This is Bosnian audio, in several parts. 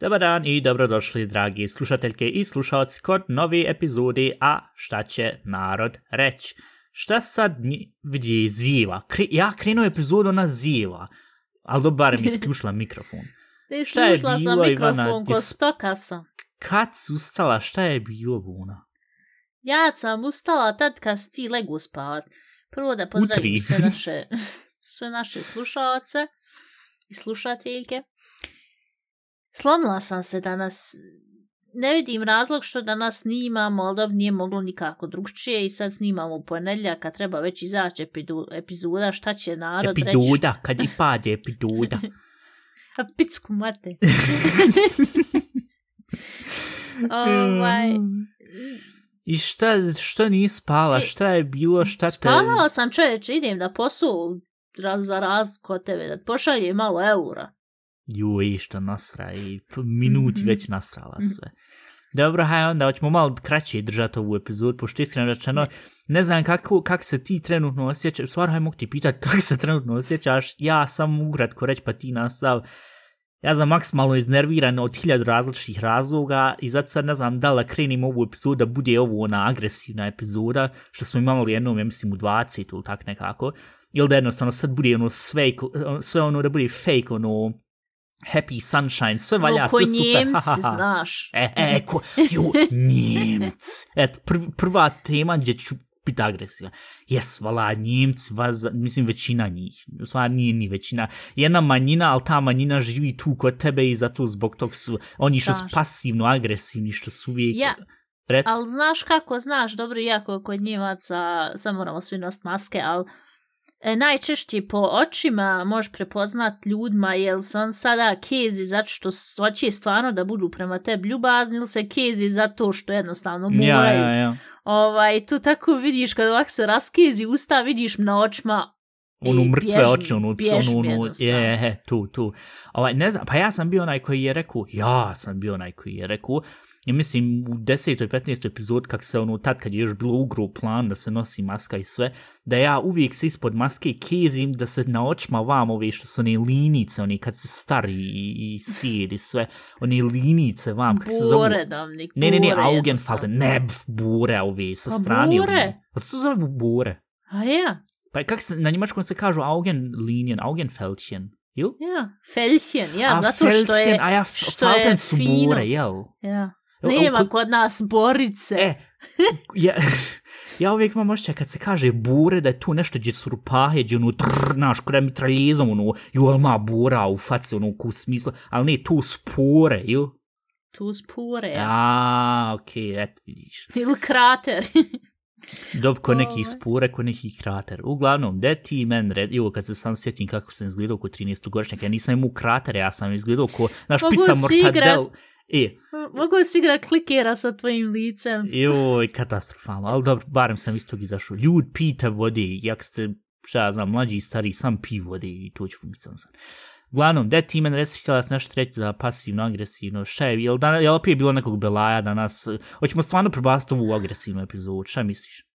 Dobar dan i dobrodošli, dragi slušateljke i slušalci, kod novi epizodi A šta će narod reći? Šta sad mi vidi ziva? Kri, ja krenuo epizodu na ziva, ali dobar mi isključila mikrofon. Ti Šta je slušala sam mikrofon ko stoka sam. Kad su ustala, šta je bilo, Buna? Ja sam ustala tad kad si ti legu spavat. Prvo da pozdravim sve naše, sve naše slušalce i slušateljke. Slomila sam se danas. Ne vidim razlog što danas snimamo, ali dobro nije moglo nikako drugčije i sad snimamo u ponedljak, a treba već izaći epidu, epizoda šta će narod reći. Epiduda, kad i pade epiduda. A picku mate. ovaj, I šta, što nisi spala, Ti- šta je bilo, šta te... Spavala sam čoveče, idem da posu raz, za razliku od tebe, da pošalje malo eura. Juj, što nasra i minuti Mhm. već nasrala sve. Dobro, haj onda, hoćemo malo kraće držati ovu epizodu, pošto iskreno rečeno, ne. znam kako, kak se ti trenutno osjećaš, u stvari, haj mogu ti pitati kako se trenutno osjećaš, ja sam ukratko reći pa ti nastav, ja sam maksimalno iznerviran od hiljadu različitih razloga i zato sad ne znam da li krenim ovu epizodu da bude ovo ona agresivna epizoda, što smo imali jednom, ja mislim, u 20 ili tak nekako, ili da jednostavno sad bude ono sve, sve ono da bude fake, ono happy sunshine, sve valja, no, sve super. njemci, ha, ha, ha. znaš. E, e, ko, ju, Njemc. Eto, prv, prva tema gdje ću biti agresivan. Jes, vala, Njemci, vas, mislim, većina njih. U stvari nije ni većina. Jedna manjina, ali ta manjina živi tu kod tebe i zato zbog tog su, oni što su pasivno agresivni, što su uvijek... Ja, Rec, ali znaš kako, znaš, dobro, iako kod njemaca, sad moramo svi nositi maske, ali e, najčešće po očima možeš prepoznat ljudima, jel se on sada kezi zato što hoće stvarno da budu prema tebi ljubazni ili se kezi zato što jednostavno moraju. ja, ja, ja. Ovaj, tu tako vidiš kad ovako se raskezi usta, vidiš na očima i mrtve bježim, oči, jednostavno. je, je, je, tu, tu. Ovaj, ne znam, pa ja sam bio onaj koji je rekao, ja sam bio onaj koji je rekao, ja mislim u 10. 15. epizod kak se ono, tad kad je još bilo ugro plan da se nosi maska i sve, da ja uvijek se ispod maske kezim da se na očima vam ove što su one linice, oni kad se stari i, i sjedi sve, one linice vam, kak se zovu. Boredavnik, Ne, ne, ne, bore Augenfalte, jednostavno. ne, bure ove, sa Pa strane. bure? linije. Pa se to zove bure. A ja, Pa kak se, na njemačkom se kažu Augenlinien, Augenfeldchen, jel? ja, Felchen, ja, A, zato što je, a ja, što je su fino. bure, jel? ja. Nema kod- kod nas borice. E, ja, ja uvijek imam ošće kad se kaže bure da je tu nešto gdje su rupahe, gdje ono trrr, naš, kada mi traljezom, ono, ali ma bura u faci, ono, u smislu, ali ne, tu spore, jel? Tu spure, ja. A, okej, et, vidiš. Ili krater. Dob, ko neki Ovaj. spore, ko neki krater. Uglavnom, de ti men red, evo kad se sam sjetim kako sam izgledao ko 13 godišnjaka, ja nisam imao kratere, ja sam izgledao ko, naš Mogu pizza mortadel. igrat. E, Mogu si igra klikera sa tvojim licem. joj, katastrofalno, ali dobro, barem sam istog izašao. Ljud pita vode, jak ste, šta ja znam, mlađi i stari, sam pi vode i to ću funkcionalno sam. Uglavnom, de ti men resi htjela nešto reći za pasivno, agresivno, šta je, jel, dan, jel opet bilo nekog belaja danas, hoćemo stvarno prebaciti ovu agresivnu epizodu, šta misliš?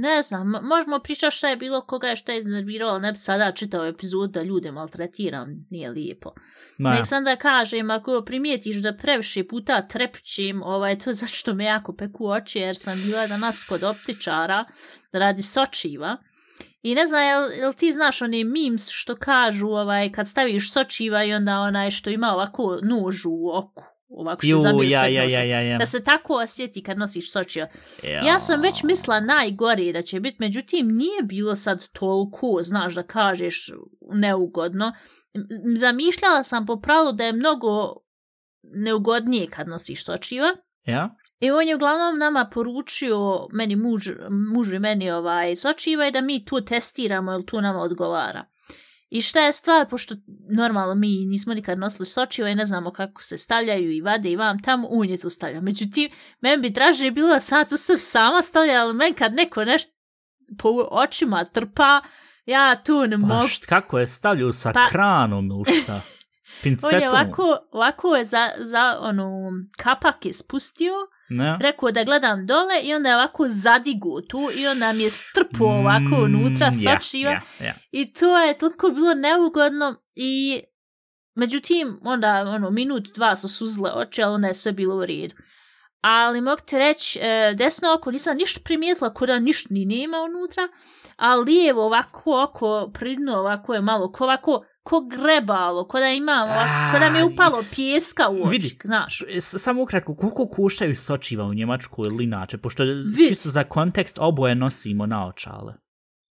Ne znam, mo- možemo pričati šta je bilo, koga je šta iznerviralo, ne bi sada čitao epizod da ljude maltretiram, nije lijepo. Ma, Nek sam da kažem, ako primijetiš da previše puta trepćim, ovaj, to je zato što me jako peku oči, jer sam bila danas kod optičara radi sočiva. I ne znam, jel, jel ti znaš one memes što kažu, ovaj, kad staviš sočiva i onda onaj što ima ovako nož u oku, ovako što ju, zabije ja, ja, ja, ja, ja. Da se tako osjeti kad nosiš sočiva. Ja sam već mislila najgore da će biti, međutim nije bilo sad toliko, znaš, da kažeš neugodno. Zamišljala sam po pravilu da je mnogo neugodnije kad nosiš sočiva. Ja? I on je uglavnom nama poručio, meni muž, muž i meni ovaj, sočiva i da mi tu testiramo, jel tu nama odgovara. I šta je stvar, pošto normalno mi nismo nikad nosili sočiva i ne znamo kako se stavljaju i vade i vam tamo, on je tu stavlja. Međutim, meni bi draže bilo da sam to sve sama stavlja, ali men kad neko nešto po očima trpa, ja tu ne Pa mogu. št, kako je stavljao sa Pa- kranom ili šta? Pincetom? On je ovako, ovako je za, za ono, kapak je spustio Ne? rekao da gledam dole i onda je ovako zadigu tu i onda mi je strpo ovako unutra Mm, ja, sočiva. ja, ja. I to je toliko bilo neugodno i međutim onda ono minut dva su suzle oči, ali onda je sve bilo u redu. Ali mogu ti reći, e, desno oko nisam ništa primijetila, kuda ništa ni nema unutra, a lijevo ovako oko pridno ovako je malo, ko ovako, ko grebalo, ko da ima, ko da mi je upalo pjeska u oči, vidi. znaš. Samo ukratko, koliko koštaju sočiva u Njemačkoj ili inače? Pošto Vid. čisto za kontekst oboje nosimo naočale.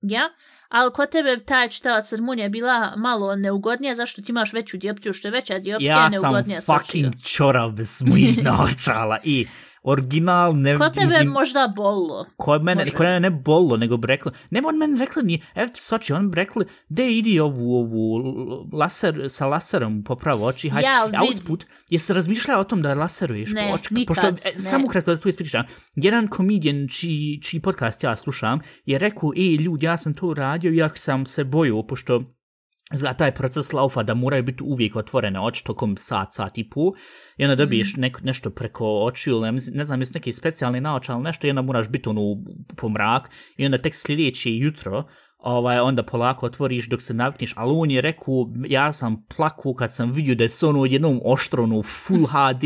Ja, ali kod tebe taj čitalac crmunja je bila malo neugodnija, zašto ti imaš veću dioptriju, što je veća dioptrija, Ja sam neugodnija fucking sočiva. čorav bez mojih naočala i original ne... Kod tebe mislim, možda bolilo. Kod mene, kod mene ne bolilo, nego bi rekli, nema on meni rekli ni, evo ti Soči, on bi rekli, de idi ovu, ovu laser, sa laserom popravo oči, hajde. Ja, a vidi. usput, jesi razmišljao o tom da laseruješ Ne, po oči? nikad, Pošto, ne. e, samo kratko da tu ispričam, jedan komedijan čiji, čiji podcast ja slušam je rekao, ej ljudi, ja sam to radio, iako sam se bojio, pošto za taj proces laufa da moraju biti uvijek otvorene oči tokom sat, sat i pol i onda dobiješ Mhm. nek, nešto preko očiju ili ne, ne znam, jesu neki specijalni naočal ili nešto i onda moraš biti ono po mrak i onda tek sljedeće jutro ovaj, onda polako otvoriš dok se navikneš, ali on je rekao, ja sam plaku kad sam vidio da je se ono jednom oštro, ono full HD,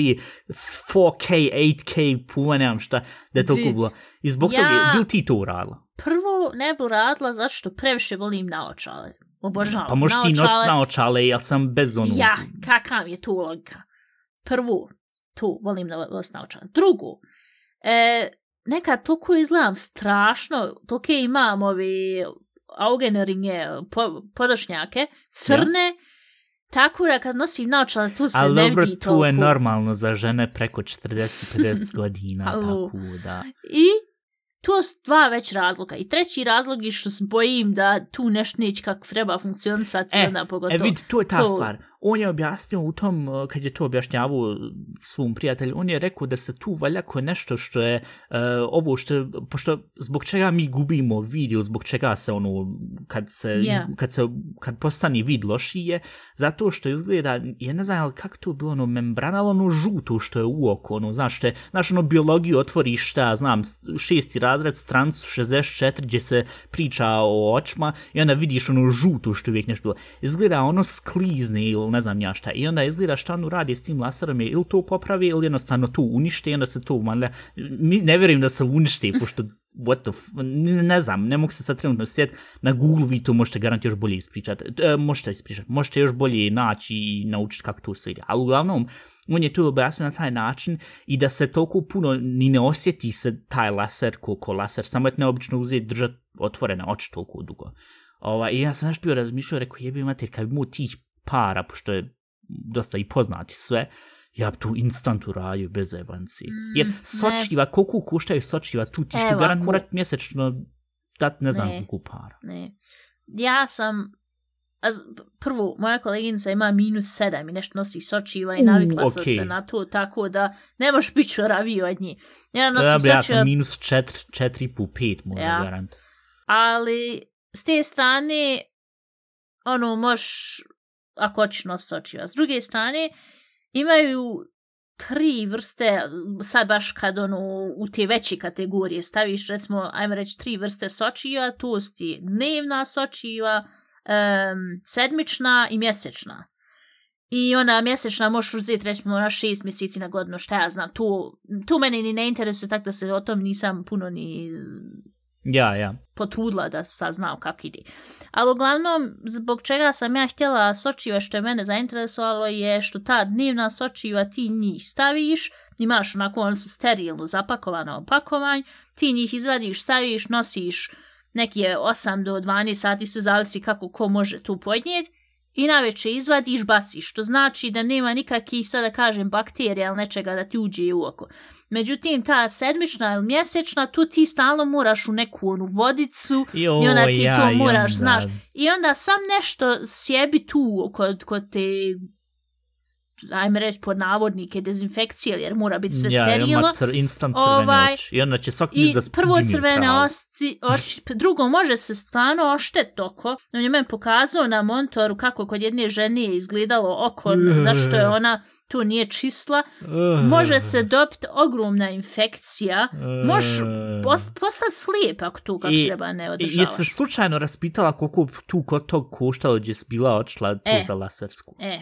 4K, 8K, puma, nemam šta, da je toliko bilo. I zbog Ja- toga, bil ti to uradila? Prvo ne bi radila zato što previše volim naočale. Obožavam Pa možeš ti nositi naočale, ja sam bez ono... Ja, kakav je tu logika? Prvo, tu volim da nositi naočale. Drugo, e, nekad toliko izgledam strašno, toliko imam ovi augeneringe, po, podošnjake, crne, tako da kad nosim naočale, tu se Ali ne dobro, vidi tu toliko. je normalno za žene preko 40-50 godina, tako da... I to su dva već razloga. I treći razlog je što se bojim da tu nešto neće kako treba funkcionisati. E, onda E, pogotovo. vidi, to je ta to- stvar. On je objasnio u tom, uh, kad je to objašnjavao svom prijatelju, on je rekao da se tu valjako nešto što je, uh, ovo što je, pošto zbog čega mi gubimo video, zbog čega se ono, kad se, yeah. kad se, kad postane vid lošiji je, zato što izgleda, ja ne znam, ali kako to je bilo ono membrana, ali ono žuto što je u oko, ono, znaš, što je, znaš, ono, biologiju otvoriš, šta, znam, šesti razred, strancu 64, gdje se priča o očima, i onda vidiš ono žuto što je uvijek nešto bilo. Izgleda ono sklizne ili ne znam ja šta. I onda izgleda šta ono radi s tim laserom je ili to popravi ili jednostavno to uništi i onda se to manlja. Mi ne vjerujem da se uništi, pošto what the f... ne, ne znam, ne mogu se sad trenutno sjetiti. Na Google vi to možete garant još bolje ispričati. E, možete ispričati. Možete još bolje naći i naučiti kako to sve ide. Ali uglavnom, on je to objasnio na taj način i da se toliko puno ni ne osjeti se taj laser koliko laser, samo je neobično uzeti držati otvorene oči toliko dugo. Ova, I ja sam nešto bio razmišljao, rekao, jebi mater, kad bi mu tih para, pošto je dosta i poznati sve, ja bi tu instant uradio bez jebanci. Mm, Jer ne. sočiva, koliko koštaju sočiva, tu ti što garant morat mjesečno dat ne znam Ne. koliko para. Ne. Ja sam... a z- Prvo, moja koleginica ima minus sedam i nešto nosi sočiva i navikla sam okej. se na to, tako da ne možeš biti čoraviji od njih. Ja nosi Ja, bi, ja sočiva, sam minus četiri, četiri pu pet, možda Ja. garant. ali s te strane, ono, možeš, ako hoćeš nositi očiva. S druge strane, imaju tri vrste, sad baš kad ono, u te veće kategorije staviš, recimo, ajmo reći, tri vrste sočiva, to su ti dnevna sočiva, um, sedmična i mjesečna. I ona mjesečna možeš uzeti recimo na šest mjeseci na godinu, šta ja znam, tu, tu meni ni ne interesuje, tako da se o tom nisam puno ni Ja, ja. potrudila da saznao kako ide. Ali uglavnom, zbog čega sam ja htjela sočiva što je mene zainteresovalo je što ta dnevna sočiva ti njih staviš, imaš onako, oni su sterilno zapakovana opakovanj, ti njih izvadiš, staviš, nosiš neki je 8 do 12 sati, se zavisi kako ko može tu podnijeti, i naveče izvadiš, baciš, što znači da nema nikakvih, sada kažem, bakterija ili nečega da ti uđe u oko. Međutim, ta sedmična ili mjesečna, tu ti stalno moraš u neku onu vodicu Jo, i onda ti ja, to moraš, onda- znaš. I onda sam nešto sjebi tu kod, kod te ajme reći pod navodnike dezinfekcije, jer mora biti sve ja, sterilno. ima cr, instant crvene Ovaj, oči. I onda će I misli da prvo crvene oči, p- drugo može se stvarno oštet oko. On je meni pokazao na monitoru kako kod jedne žene je izgledalo oko, zašto je ona to nije čisla, Uh, može se dobiti ogromna infekcija, možeš uh, post, postati slijep ako to kako I- treba ne I- održavaš. Jesi se slučajno raspitala koliko tu kod tog koštalo gdje si bila odšla tu E. za lasersku? E,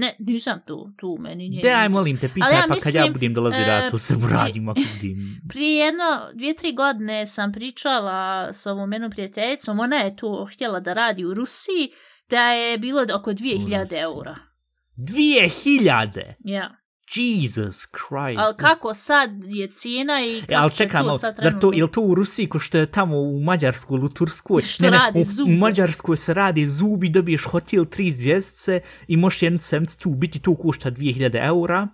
ne, nisam tu, tu meni nije. Daj, molim te, pitaj, ja pa kad ja mislim, budem dolazio e, da to se uradim ako budem. Prije jedno, dvije, tri godine sam pričala s ovom jednom prijateljicom, ona je to htjela da radi u Rusiji, da je bilo oko 2000 Rusiji. eura. Dvije hiljade! Ja. Jesus Christ! Ali kako sad je cijena i kako E, ali se čekaj, to sad zar to, je li to u Rusiji ko što je tamo u Mađarskoj ili u Turskoj? Što radi u, zubi. U Mađarskoj se radi zubi, dobiješ hotel tri zvjezdice i možeš jednu sedmicu tu biti, tu košta 2000 eura.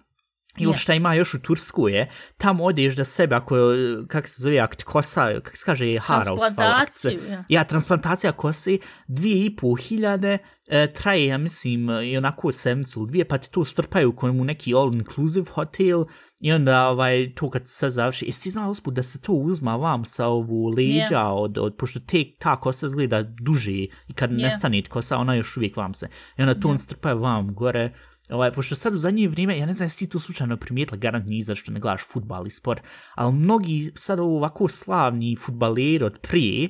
Ili Je. šta ima još u Turskoj je, tamo odeš da sebe, ako, je, kak se zove, ako ti kosa, kak se kaže, hara se- Transplantaciju, ja. Ja, transplantacija kose, dvije i pol hiljade, e, traje, ja mislim, i onako sedmicu ili dvije, pa ti to strpaju kojemu neki all-inclusive hotel i onda ovaj, to kad se završi, jesi ti znao usput da se to uzma vam sa ovu leđa, od, od, pošto te, ta kosa izgleda duže i kad Je. nestane kosa, ona još uvijek vam se. I onda to on strpaju vam gore, Ovaj, pošto sad u zadnje vrijeme, ja ne znam jesi ti to slučajno primijetila, garant nije zašto ne gledaš futbal i sport, ali mnogi sad ovako slavni futbaleri od prije,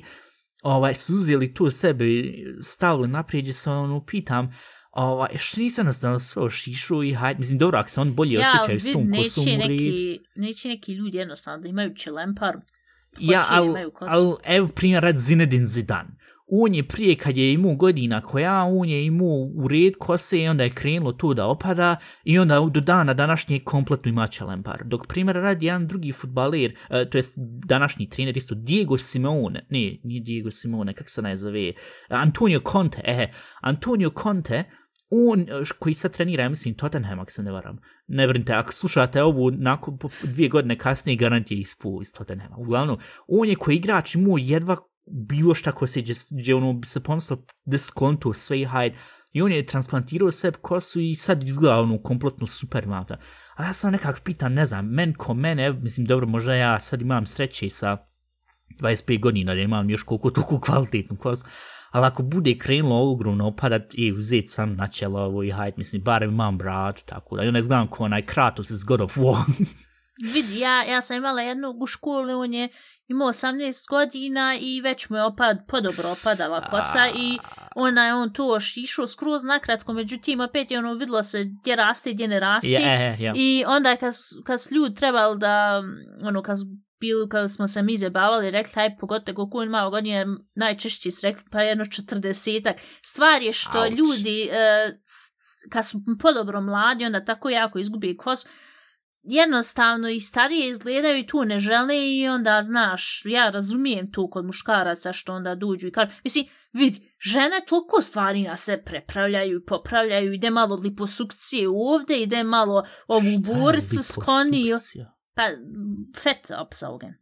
ovaj, su uzeli to sebi, stavili naprijed, se ono pitam, ovaj, što nisam jednostavno sve šišu i hajde, mislim, dobro, ako se on bolje Ja, osjećaju s tom kosom neće neki, neće neki ljudi jednostavno da imaju čelempar. Ja, ali, imaju kosu. al, evo primjer rad Zinedine Zidane. On je prije kad je imao godina koja, on je imao u red kose i onda je krenulo to da opada i onda do dana današnje kompletno ima čelempar. Dok primjer radi jedan drugi futbaler, uh, to jest današnji trener isto, Diego Simeone, ne, nije Diego Simeone, kak se najzove, zove, Antonio Conte, ehe, Antonio Conte, on e, koji sad trenira, ja mislim, Tottenham, ako se ne varam. Ne brinite, ako slušate ovu nakon dvije godine kasnije, garant je ispu iz Tottenhama. Uglavnom, on je koji igrač imao jedva bilo šta ko se, gdje, ono bi se pomislio da sklonto sve i hajde. I on je transplantirao sebi kosu i sad izgleda ono kompletno super maka. A ja sam nekak pitam, ne znam, men ko mene, mislim, dobro, možda ja sad imam sreće sa 25 godina da imam još koliko toliko kvalitetnu kosu, ali ako bude krenulo ogromno opadat e, i uzeti sam na čelo ovo i hajde, mislim, barem imam bratu, tako da, i ne znam ko onaj Kratos iz God of War. Vidi, ja, ja sam imala jednog u školi, on je imao 18 godina i već mu je opad, podobro opadala kosa i ona je on to šišao skroz nakratko, međutim opet je ono vidlo se gdje raste i gdje ne raste. ja, e, ja. I onda kad, kad ljudi trebali da, ono, kad, su bili, kad smo se mi zabavali, rekli, haj, pogotovo koliko on malo godina, najčešće su rekli, pa jedno četrdesetak. Stvar je što Auč. ljudi, e, s- kad su podobro mladi, onda tako jako izgubi kos, jednostavno i starije izgledaju i tu ne žele i onda, znaš, ja razumijem tu kod muškaraca što onda dođu i kažu, mislim, vidi, žene toliko stvari na se prepravljaju i popravljaju, ide malo liposukcije ovdje, ide malo ovu boricu liposukcija? pa fet opsaugen.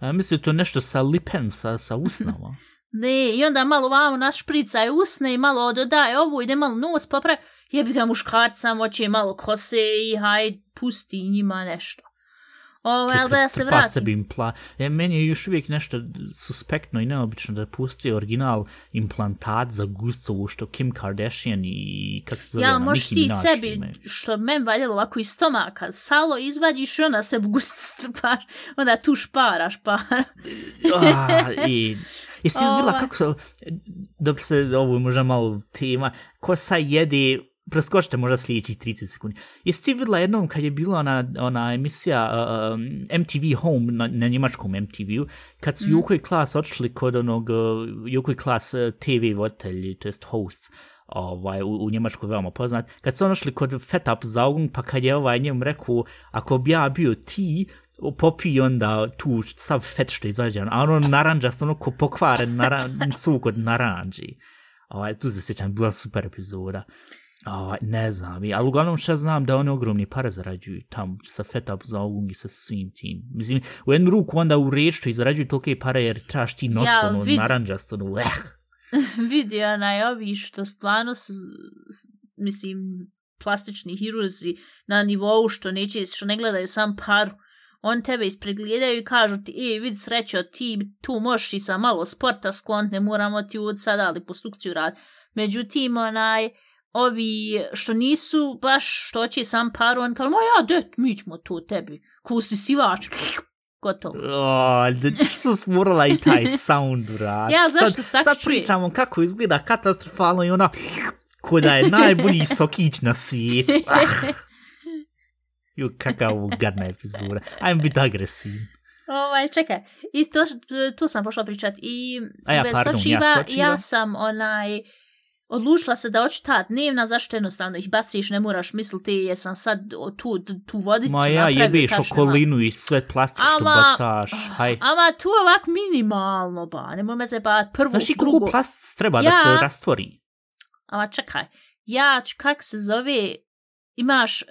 Ja mislim to nešto sa lipen, sa, sa usnama. Ne, i onda malo vamo našpricaj usne i malo dodaje ovu, ide malo nos popravi, jebi ga muškarca, moće malo kose i haj, pusti njima nešto. Ovo, ali da ja se strpa vratim. sebi impla... E, meni je još uvijek nešto suspektno i neobično da pusti original implantat za gustovu što Kim Kardashian i kak se zove Ja, ona, možeš Nicki ti Minaj sebi, što men valjalo ovako iz stomaka, salo izvadiš i onda se gusto strpaš, onda tu šparaš para. Ah, i, jesi vidjela Ovaj. kako se... Dobro se, ovo je možda malo tema. Ko sa jede... Preskočite možda sljedećih 30 sekundi. Jesi ti vidjela jednom kad je bila ona, ona emisija uh, um, MTV Home na, na njemačkom MTV-u, kad su mm. Joko i Klas odšli kod onog uh, Joko i Klas uh, TV voditelji, to jest hosts, ovaj, u, u Njemačkoj veoma poznat, kad su onošli kod Fat Up Zaugung, pa kad je ovaj njemu rekao, ako bi ja bio ti, popi onda tu sav fet što je izvađan, a ono naranđa, ono ko pokvaren naran, cuk od naranđi. Ovaj, tu se sjećam, bila super epizoda. Ovaj, ne znam, ali uglavnom što znam da oni ogromni pare zarađuju tam sa Fat Up Zaugung i sa svim tim. Mislim, u jednu ruku onda u reč što i zarađuju tolike pare jer trebaš ti nost, Ja, ono, vid- naranđast, ono, eh. vidi onaj ovi što stvarno s, s, mislim plastični hirurzi na nivou što neće što ne gledaju sam paru on tebe ispregledaju i kažu ti e vidi srećo ti tu možeš i sa malo sporta sklont ne moramo ti od sada ali postukciju rad međutim onaj ovi što nisu baš što će sam paru, on kao, ma ja, det, mi ćemo to tebi. Kusi sivač, gotovo. O, da što smo morala i taj sound uraditi. Ja, zašto sad, Sad pričamo kako izgleda katastrofalno i ona ko da je najbolji sokić na svijetu. Ah. Ju, kakav gadna epizoda. Ajmo biti agresivni. Ovaj, čekaj, i to, tu sam pošla pričat i A ja, pardon, ja sočiva, sočiva. ja sam onaj, odlučila se da hoću ta dnevna, zašto jednostavno ih baciš, ne moraš misliti jesam sad tu, tu vodicu Ma ja jebeš okolinu i sve plastik što Ama- bacaš. Haj. Ama tu ovak minimalno, ba, nemoj me zebat prvu, Znaš i drugu. koliko plastic treba da Ja- se rastvori? Ama čekaj, ja ću, kak se zove, imaš um,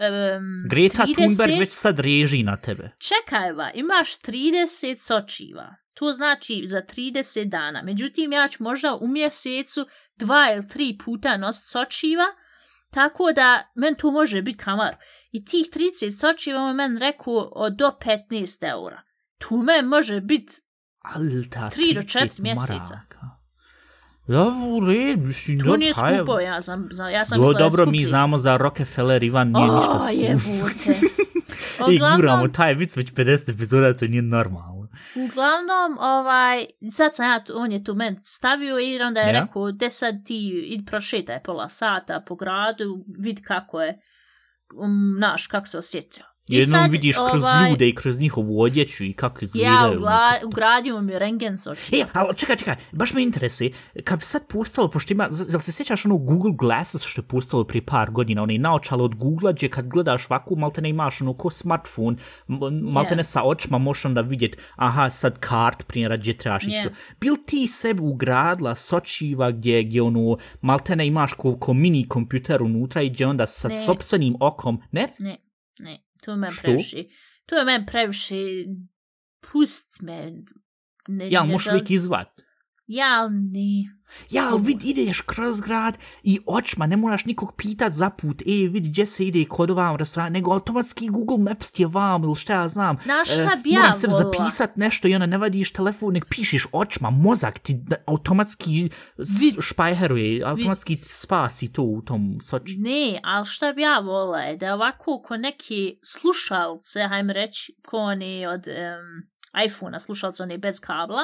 Greta 30, Thunberg već sad reži na tebe. Čekaj, va, imaš 30 sočiva. To znači za 30 dana. Međutim, ja ću možda u mjesecu dva ili tri puta nositi sočiva, tako da men to može biti kamar. I tih 30 sočiva on men rekao od do 15 eura. Tu men može biti Ali ta Tri do 30 četiri mjeseca. maraka. Ja, u red, mislim, To dobro, nije hajde. skupo, ja sam, ja sam Do, mislila da je dobro, mi znamo za Rockefeller, Ivan nije ništa O, skupo. jebote. I guramo Uglavnom, taj vic već 50 epizoda, to nije normalno. Uglavnom, ovaj, sad sam ja, tu- on je tu men stavio i onda je Ja. rekao, de sad ti id prošetaj pola sata po gradu, vid kako je, um, naš, kako se osjetio. I Jednom sad, vidiš kroz ovaj, ljude i kroz njihovu odjeću i kako Ja, izgledaju. ugla, ugradio mi rengen soči. E, ali čekaj, čekaj, baš me interesuje, kad bi sad postalo, pošto ima, jel se sjećaš ono Google Glasses što je postalo prije par godina, onaj naočalo od Google, gdje kad gledaš ovako, malte ne imaš ono ko smartphone, m- malte ne Yeah. sa očima možeš onda vidjet, aha, sad kart primjera gdje trebaš Yeah. isto. Bil ti sebi ugradila sočiva gdje, gdje ono, malte ne imaš ko, ko mini kompjuter unutra i gdje onda sa Ne. sopstvenim okom, ne? Ne, ne, to je men previše. To je men previše, pust me. Ne, Ja, ne želim- lik izvat. Ja, ne. Ja, ali vid, ideš kroz grad i očima, ne moraš nikog pitat za put, e, vidi gdje se ide kod ovam restoran, nego automatski Google Maps ti je vam ili šta ja znam. Šta E, bi ja Moram volila? zapisat nešto i onda ne vadiš telefon, nek pišeš očima, mozak ti automatski Vid. špajheruje, automatski ti spasi to u tom soči. Ne, ali šta bi ja volila je da ovako ko neki slušalce, hajme reći, ko oni od um, iPhone-a, slušalce oni bez kabla,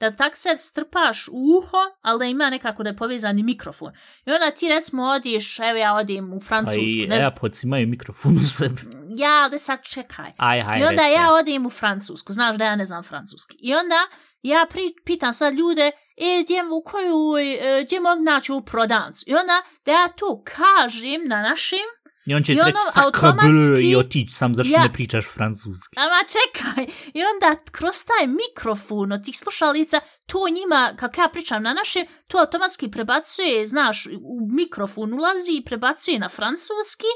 da tak se strpaš u uho, ali da ima nekako da je povezani mikrofon. I onda ti recimo odiš, evo ja odim u Francusku, i ne znam, Airpods imaju mikrofon u sebi. ja, ali sad čekaj. Aj, aj, I onda ja odim u Francusku, znaš da ja ne znam francuski. I onda ja pri, pitam sad ljude, e, gdje, u koju, e, gdje mogu naći u prodavnicu? I onda da ja to kažem na našim, I on će i ti reći ono automatski- i otići sam zašto Ja. ne pričaš francuski. ama čekaj, i onda kroz taj mikrofon od tih slušalica, to njima, kako ja pričam na našim, to automatski prebacuje, znaš, u mikrofon ulazi i prebacuje na francuski,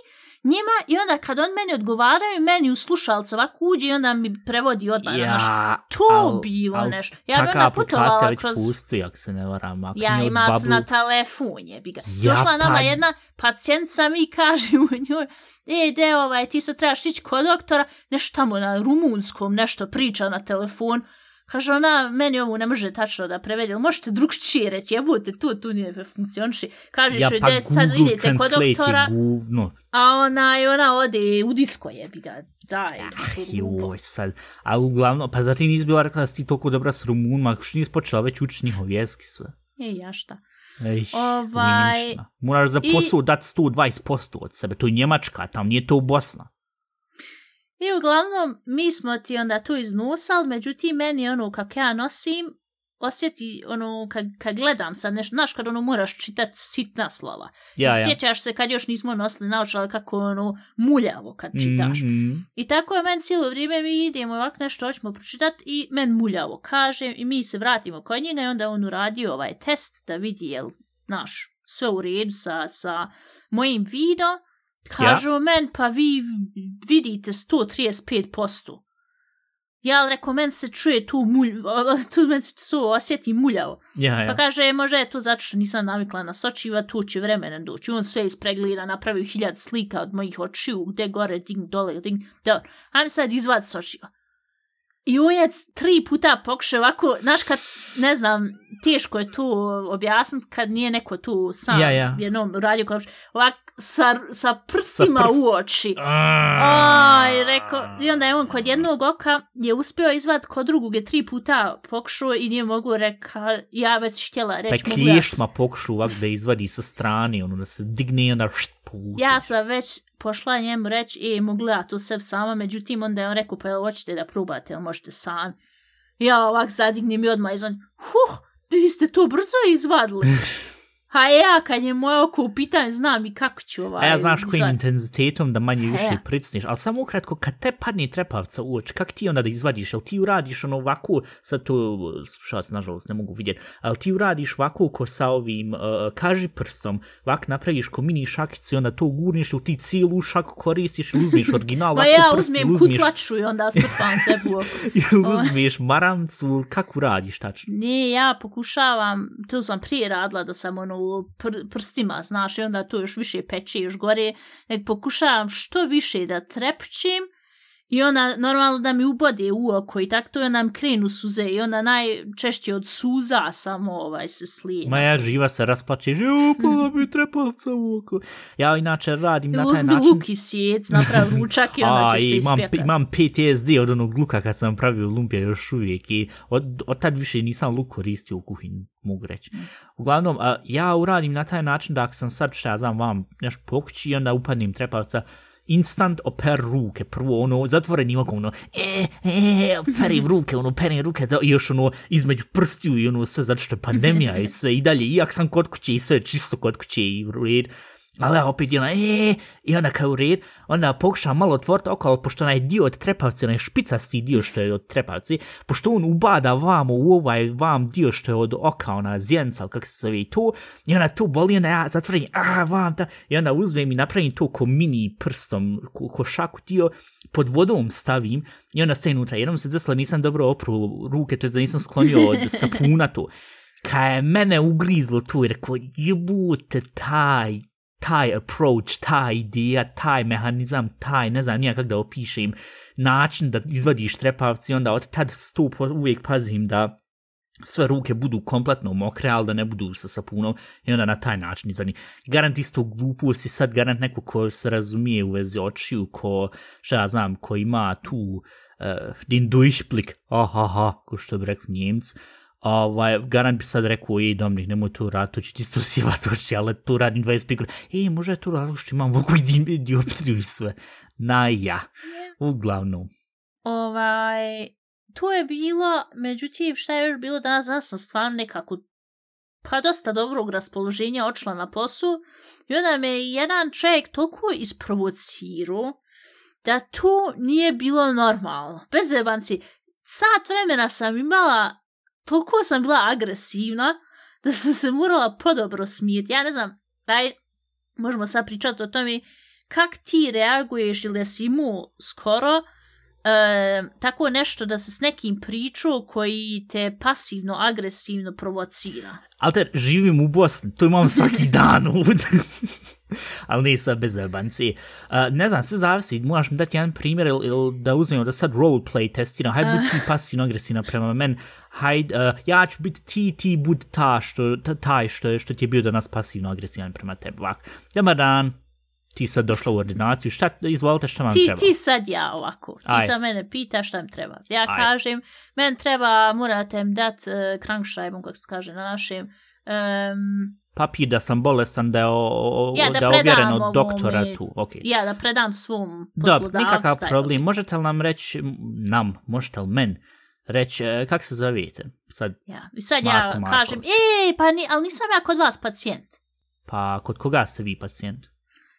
njima, i onda kad on meni odgovaraju, meni u slušalcu ovako uđe i onda mi prevodi odmah na naš. Ja, To al- bilo al nešto. Ja bi onda putovala kroz... postoji, ako se ne varam. Ako Ja ima Bubble- na telefon, jebi ga. Ja, Došla nama pa- jedna pacijentica, mi kažemo njoj, e, de, ovaj, ti se trebaš ići kod doktora, nešto tamo na rumunskom, nešto priča na telefon. Kaže ona, meni ovo ne može tačno da prevede, ali možete drugčije reći, jebute, tu, tu nije funkcioniši. Kažeš Ja, pa de, sad idete kod doktora, guvno. a ona, i ona ode u disko, jebi ga. Daj, Joj, sad. A uglavnom, pa zar ti nisi bila rekla da si ti toliko dobra s Rumunima, što nisi počela već učiti njihov jezik sve? E, ja šta? Ej, Ovaj, nije ništa. Moraš za i- posao dati 120% od sebe, to je Njemačka, tam nije to Bosna. I uglavnom, mi smo ti onda tu iznosali, međutim, meni ono, kak ja nosim, osjeti, ono, kad, kad gledam sad nešto, znaš, kad ono moraš čitati sitna slova. Ja, ja. Sjećaš se kad još nismo nosili naočale kako je ono muljavo kad čitaš. Mhm. I tako je meni cijelo vrijeme mi idemo ovak nešto hoćemo pročitati i men muljavo kažem i mi se vratimo kod njega i onda on uradio ovaj test da vidi jel, naš, sve u redu sa, sa mojim video. Kažu men, pa vi vidite 135%. Ja rekao, men se čuje tu mulj, tu men se tu osjeti muljavo. Ja, ja. Pa kaže, može je to zato što nisam navikla na sočiva, tu će vremena doći. On sve ispreglira, napravio hiljad slika od mojih očiju, gde gore, ding, dole, ding, dobro. Ajme sad izvad sočiva. I on je tri puta pokušao ovako, znaš kad, ne znam, teško je tu objasniti kad nije neko tu sam Ja, ja. jednom radio kao ovak sa, sa prstima Sa prst- u oči. Aj, rekao, i onda je on kod jednog oka je uspio izvad, kod drugog je tri puta pokušao i nije mogu reka, ja već htjela Pa reći, mogu ja, s- kliješma pokušu ovak da izvadi sa strane, ono da se digne i onda št, povuče. ja sam već pošla njemu reći, e, mogu ja to sve sama, međutim, onda je on rekao, pa jel hoćete da probate, jel možete sami. Ja ovak zadignem i odmah izvan, huh, vi ste to brzo izvadili. A ja, kad je moje oko u pitanju, znam i kako ću ovaj... A ja znaš kojim izvaditi. intenzitetom da manje više E. pricniš, ali samo ukratko, kad te padne trepavca u oči, kak ti onda da izvadiš, jel ti uradiš ono ovako, sad to slušalac nažalost ne mogu vidjeti, ali ti uradiš ovako ko sa ovim uh, kaži prstom, ovak napraviš ko mini šakicu i onda to gurniš ili ti cijelu šaku koristiš ili uzmeš original Ma ovako ja prst uzmem ili uzmeš, kutlaču i onda strpam sebi u oko. ili uzmeš maramcu, kako radiš tačno? Ne, ja pokušavam, to sam prije radila da sam ono u pr prstima, znaš, i onda to još više peče, još gore, nek pokušavam što više da trepčim i onda normalno da mi ubode u oko i tako to onda mi krenu suze i onda najčešće od suza samo ovaj se slije. Ma ja živa se rasplačeš, jo, pa mi trepavca u oko. Ja inače radim na taj uzmi način. luk i sjec, napravi ručak i onda A, ćeš se imam, ispjekati. imam PTSD od onog luka kad sam pravio lumpija još uvijek i od, od tad više nisam luk koristio u kuhinji, mogu reći. Uglavnom, a, ja uradim na taj način da ako sam sad, šta ja znam, vam nešto pokući i onda upadnem trepavca, instant oper ruke, prvo ono, zatvorenim okom, ono, e, e, operim ruke, ono, operim ruke, da, i još ono, između prstiju i ono, sve, zato što je pandemija i sve i dalje, iak sam kod kuće i sve čisto kod kuće i red, ali ja opet je ono, e, i onda kao red, onda pokušam malo otvoriti oko, ali pošto onaj dio od trepavce, onaj špicasti dio što je od trepavce, pošto on ubada vamo u ovaj vam dio što je od oka, ona zjenca, kako se zove to, i onda to boli, onda ja zatvorim, a, vam ta, i onda uzmem i napravim to ko mini prstom, ko, ko šaku dio, pod vodom stavim i onda stavim unutra. Jednom se desilo, nisam dobro opru ruke, to je da nisam sklonio od sapuna to. Ka je mene ugrizlo tu i rekao, jebute, taj, taj approach, ta ideja, taj mehanizam, taj, ne znam nijak kako da opišem, način da izvadiš trepavci, onda od tad stup uvijek pazim da sve ruke budu kompletno mokre, ali da ne budu sa sapunom i onda na taj način izvani. Garant isto gluposti, sad garant neko ko se razumije u vezi očiju, ko, šta ja znam, ko ima tu uh, din Durchblick, aha, aha, ko što bi rekli njemc, ovaj, garant bi sad rekao, ej, Dominik, nemoj to raditi, to će ti isto sivat oči, ali to radim 25 godina. Ej, može je to razlog što imam ovakvu di- dioptriju i sve. Na ja. Uglavnom. Ovaj, to je bilo, međutim, šta je još bilo danas, danas sam stvarno nekako pa dosta dobrog raspoloženja odšla na posao i onda me je jedan čovjek toliko isprovocirao da to nije bilo normalno. Bez zebanci, sat vremena sam imala, toliko sam bila agresivna da sam se morala podobro smijeti. Ja ne znam, aj, možemo sad pričati o tome kak ti reaguješ ili jesi imao skoro e, tako nešto da se s nekim pričao koji te pasivno, agresivno provocira. Alter, živim u Bosni, to imam svaki dan ovdje. Ali ne sad bez zajebanci. Uh, ne znam, sve zavisi, moraš mi dati jedan primjer ili, ili da uzmemo da sad roleplay testiram. Hajde budi ti pasivno agresivna prema men. Hajde, uh, ja ću biti ti, ti budi ta što, ta, taj što, je, što ti je bio danas pasivno agresivan prema tebi. Ovak, dobar dan, ti sad došla u ordinaciju, šta, izvolite šta vam Ti, treba. ti sad ja ovako, ti Aj. sad mene pita šta mi treba. Ja Aj. kažem, men treba, morate mi dat uh, krankšajbom, kako se kaže na našem, um, Papir da sam bolestan, da je, o, Ja, da da je ovjeren predam od doktora ovome- tu. Okay. ja da predam svom poslodavcu. nikakav taj problem. Možete li nam reći, nam, možete li men, reći, e, kak se zovete? Sad, Ja. I sad Marko ja Marković. kažem, ej, pa ni, ali nisam ja kod vas pacijent. pa kod koga ste vi pacijent?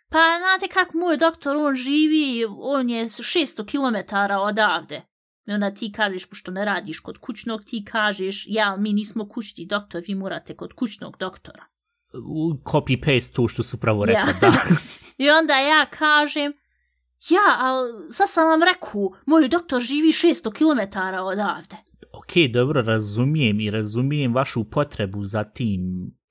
Pa znate kak moj doktor, on živi, on je 600 km odavde. I onda ti kažeš, pošto ne radiš kod kućnog, ti kažeš, ja, mi nismo kućni doktor, vi morate kod kućnog doktora. U- Copy-paste to što su pravo Ja. rekli, da. I onda ja kažem, ja, ali sad sam vam rekao, moj doktor živi 600 km odavde. ok, dobro, razumijem i razumijem vašu potrebu za tim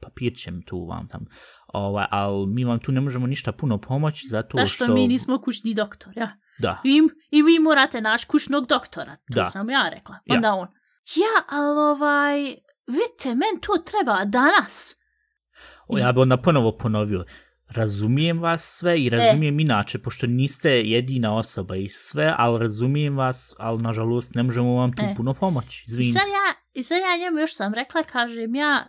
papirćem tu vam tam. Ovaj, ali mi vam tu ne možemo ništa puno pomoći zato Zašto što... mi nismo kućni doktor, ja? Da. I, I vi morate naći kućnog doktora. To Da. sam ja rekla. Ja. Onda on, ja, ali ovaj, vidite, men to treba danas. O, ja bi onda ponovo ponovio. Razumijem vas sve i razumijem inače, pošto niste jedina osoba i sve, ali razumijem vas, ali nažalost ne možemo vam tu E. puno pomoći. I Izvinite. sad ja, i sad ja njemu još sam rekla, kažem ja,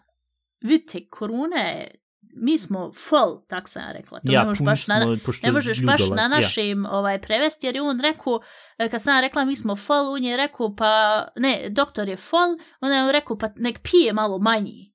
vidite, koruna je, mi smo full, tak sam ja rekla. To ja, ne možeš baš na, smo, pošto ne možeš baš na Ja. našim ovaj, prevesti, jer je on rekao, e, kad sam ja rekla mi smo full, on je rekao, pa, ne, doktor je full, onda je on rekao, pa nek pije malo manji.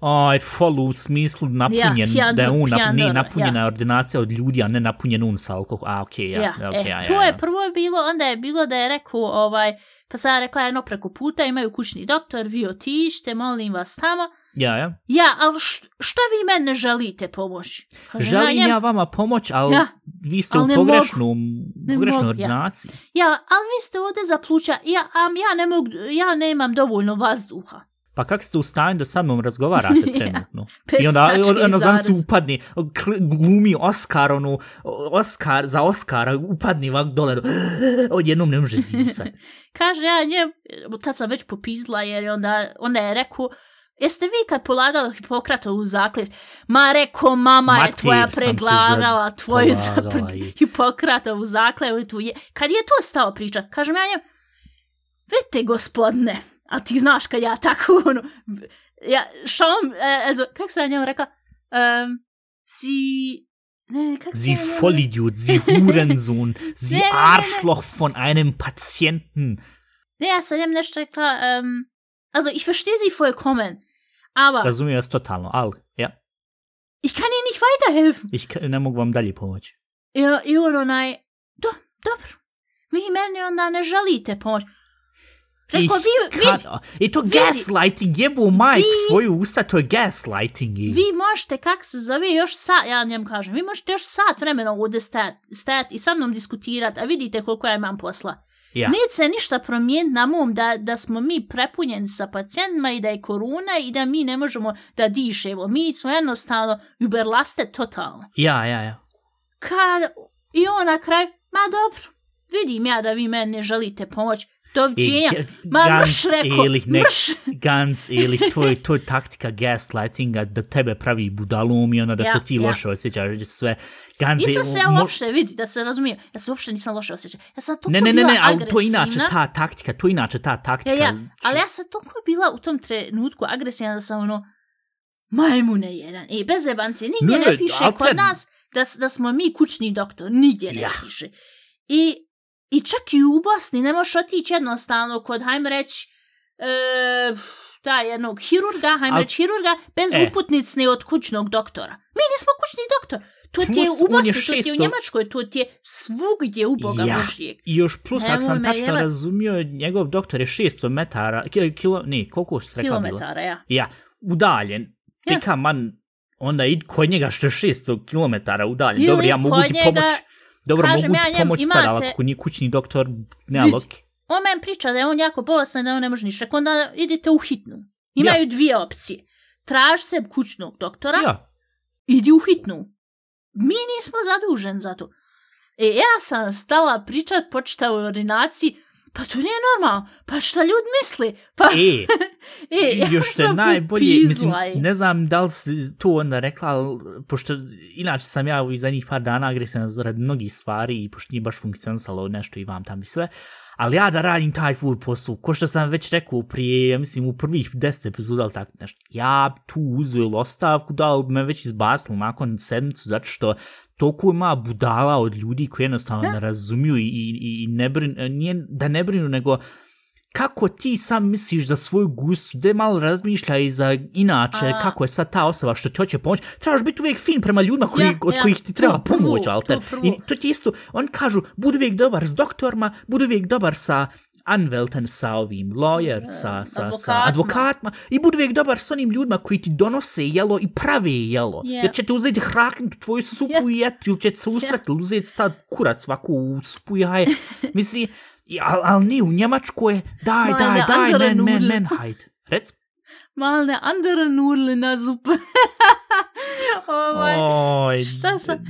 Aj, follow u smislu napunjen, pijan- da je on, pijan ne, dobro, napunjena ja. ordinacija od ljudi, a ne napunjen un sa alkohol. A, okej, ja, Ja, okej, e, ja, to ja, je ja. prvo bilo, onda je bilo da je rekao, ovaj, pa sam ja rekla jedno preko puta, imaju kućni doktor, vi otište, molim vas tamo. Ja, ja. Ja, ali š, što vi mene ne želite pomoći? Kažem, Želim njem- ja vama pomoć, ali Ja. vi ste Ali u ne pogrešnom, Ne pogrešnoj mogu, ja. ordinaciji. Ja, ali vi ste ovdje za pluća, ja, am, ja, ne mogu, ja nemam dovoljno vazduha. Pa kako ste u stanju da sa mnom razgovarate Ja. trenutno? Bez I onda, onda znam se upadni, glumi Oscar, onu, Oscar, za Oscara, upadni ovak dole, odjednom ne može disat. Kaže, ja njem, tad sam već popizla, jer je onda, onda je rekao, jeste vi kad polagali Hipokratovu zakljet? Ma reko, mama je Mater tvoja te pregledala tvoju za pre- i- Hipokratovu zakljetu. Je. Kad je to stao pričat, kažem ja njem, vidite gospodine, a ti znaš kad ja tako, ono, ja, šalom, e, also, kak sam ja njemu rekla, um, si, ne, Sie? Vollidiot, Sie Hurensohn, Sie Ne, ne. Arschloch von einem Patienten. Ne, ja sam njemu nešto rekla, also, ich verstehe sie vollkommen, aber Razumijem vas totalno, ali, ja, ich kann Ihnen nicht weiterhelfen. ich ka- ne mogu vam dalje pomoći. I, i on onaj, do, dobro, vi meni onda ne želite pomoć. Rekao, vi, vi, kann- I to vidi. gaslighting, jebo majk Vi- svoju usta, to je gaslighting. i- vi možete, kak se zove, još sat, ja njem kažem, vi možete još sat vremena ovdje stajat, stajat i sa mnom diskutirat, a vidite koliko ja imam posla. Ja. Neće se ništa promijeniti na mom da, da smo mi prepunjeni sa pacijentima i da je korona i da mi ne možemo da dišemo. Mi smo jednostavno uberlaste totalno. Ja, ja, ja. Kad, I on na kraju, ma dobro, vidim ja da vi meni ne želite pomoć. Doviđenja. I, Ma ganz mrš rekao, ehrlich, ne, mrš. ganz ehrlich, to je, to je taktika gaslightinga, da tebe pravi budalom i onda da Ja, se ti ja. loše osjećaš, da sve. Ganz Nisam se ja uopšte, vidi, da se razumijem, ja se uopšte nisam loše osjećala. Ja sam toliko Ne, ne, ne, bila ne, ali to je inače agresivna. ta taktika, to je inače ta taktika. Ja, ja, ali ja sam toliko bila u tom trenutku agresivna da sam ono, majmune jedan. I bez jebanci, nigdje ne, Ne, piše kod nas da, da smo mi kućni doktor, nigdje ne Ja. piše. I, I čak i u Bosni ne možeš otići jednostavno kod, hajmo reći, e, da, jednog hirurga, hajmo reći hirurga, bez E. uputnice od kućnog doktora. Mi nismo kućni doktor. To ti je u on je Bosni, to ti je u 600 Njemačkoj, to ti je svugdje u Boga Ja. Božijeg. I još plus, ako sam tačno jebat. razumio, njegov doktor je 600 metara, ki- kilo, ne, koliko si rekla bilo? Kilometara, ja. Ja, udaljen. Ja. Tika man, onda id kod njega što je 600 km udaljen. Ili Dobro, ja mogu ti njega, pomoć. Dobro, kažem mogu ja ti njemu, pomoć sad, imate- ako nije kućni doktor, ne Vidi. lok. On meni priča da je on jako bolestan, da on ne može ništa. Rekao, Onda idite u hitnu. Imaju dvije opcije. Traži se kućnog doktora, Ja, idi u hitnu. Mi nismo zadužen za to. E, ja sam stala pričat, počita u ordinaciji, pa to nije normalno, pa šta ljudi misli? Pa, e, e, ja još se najbolje, mislim, ne znam da li si to onda rekla, ali pošto inače sam ja u zadnjih par dana agresivan zarad mnogih stvari i pošto nije baš funkcionisalo nešto i vam tam i sve, ali ja da radim taj tvoj posao, ko što sam već rekao prije, ja mislim u prvih deset epizoda ili tako nešto, ja tu uzeo ostavku, da li me već izbasilo nakon sedmicu, zato što toliko ima budala od ljudi koji jednostavno Da. ne razumiju i, i, i ne brinu, nije da ne brinu, nego kako ti sam misliš za svoju gusu, da malo razmišlja i za inače, A. kako je sad ta osoba što ti hoće pomoći, trebaš biti uvijek fin prema ljudima koji, Ja, od ja, kojih ti treba pomoć, Alter. I to ti isto, oni kažu, budu uvijek dobar s doktorima, budu uvijek dobar sa Anvelten sa ovim lawyer, sa, sa, sa advokatima. advokatima i budu uvijek dobar s onim ljudima koji ti donose jelo i prave jelo. Je. Jer će te uzeti hraknuti tvoju supu i jeti ili će se usrati ili uzeti sta kurac ovako u supu i jaje. Misli, ali al ne, u Njemačkoj je, daj, Ma, daj, daj, men, men, men, hajde. Rec? Mal ne andere Nudeln na Suppe. ovaj, Oj, šta sam-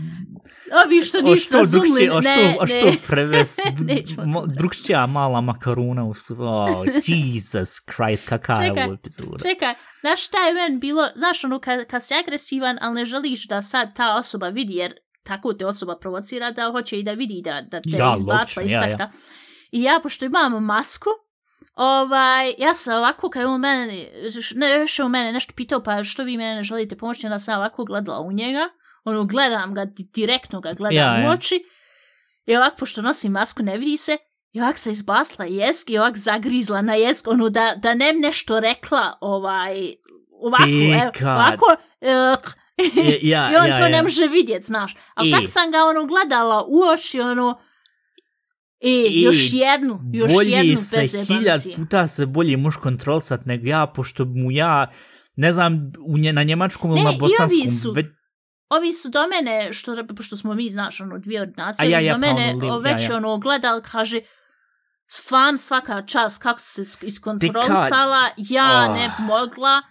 ovi što O nisu što razumili, ne, što, što ne. prevesti, Nećemo mo- to. drugčija mala makaruna u su, oh, Jesus Christ, kakva je Čekaj, ovo epizoda. Čekaj, znaš šta je meni bilo, znaš ono kad, kad si agresivan, ali ne želiš da sad ta osoba vidi, jer tako te osoba provocira da hoće i da vidi da, da te Ja, ja, izbacila iz ja, takta. I ja, pošto imam masku, ovaj, ja sam ovako, kad je on mene, ne, još je on mene nešto pitao, pa što vi mene ne želite pomoći, onda sam ovako gledala u njega, ono, gledam ga, di- direktno ga gledam Ja, u ja. oči, i ovako, pošto nosim masku, ne vidi se, i ovako se izbasla jezik i ovako zagrizla na jezik, ono, da, da ne nešto rekla, ovaj, ovako, evo, ovako, uh, Je- ja, I on ja, to ja. ne može vidjet, znaš. Ali I. tak sam ga ono gledala u oči, ono, e, I. još jednu, još bolje jednu se bez hiljad puta se bolje muš kontrolisat nego ja, pošto mu ja, ne znam, u nje, na njemačkom ili na bosanskom, su- već, Ovi su do mene, što, pošto smo mi, znaš, ono, dvije ordinacije, ja, ja, do pa mene ono, li- već ja, ja. ono gledal, kaže, stvarno svaka čast kako se is- iskontrolisala, ja Oh. ne bi mogla,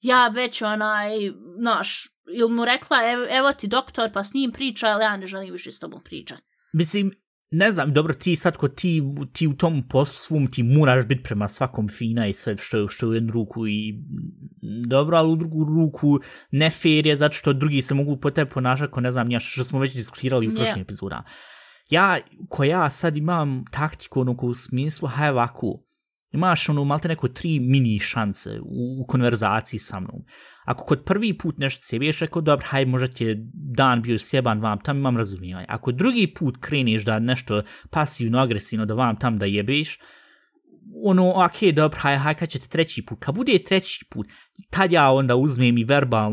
ja već onaj, znaš, ili mu rekla, evo, evo ti doktor, pa s njim priča, ali ja ne želim više s tobom pričat. mislim, ne znam, dobro, ti sad ko ti, ti u tom poslu svom, ti moraš biti prema svakom fina i sve što, što u jednu ruku i dobro, ali u drugu ruku ne fair je zato što drugi se mogu po tebe ponašati ko ne znam nija što smo već diskutirali u Je. prošlim epizodama. Ja, ko ja sad imam taktiku ono ko u smislu, haj ovako, imaš ono malte neko tri mini šanse u, u konverzaciji sa mnom. Ako kod prvi put nešto se biješ, rekao, dobro, haj, možda ti je dan bio sjeban vam, tam imam razumijevanje. Ako drugi put kreneš da nešto pasivno, agresivno, da vam tam da jebeš, ono, ok, dobro, haj, haj, kad ćete treći put. Kad bude treći put, tad ja onda uzmem i verbal,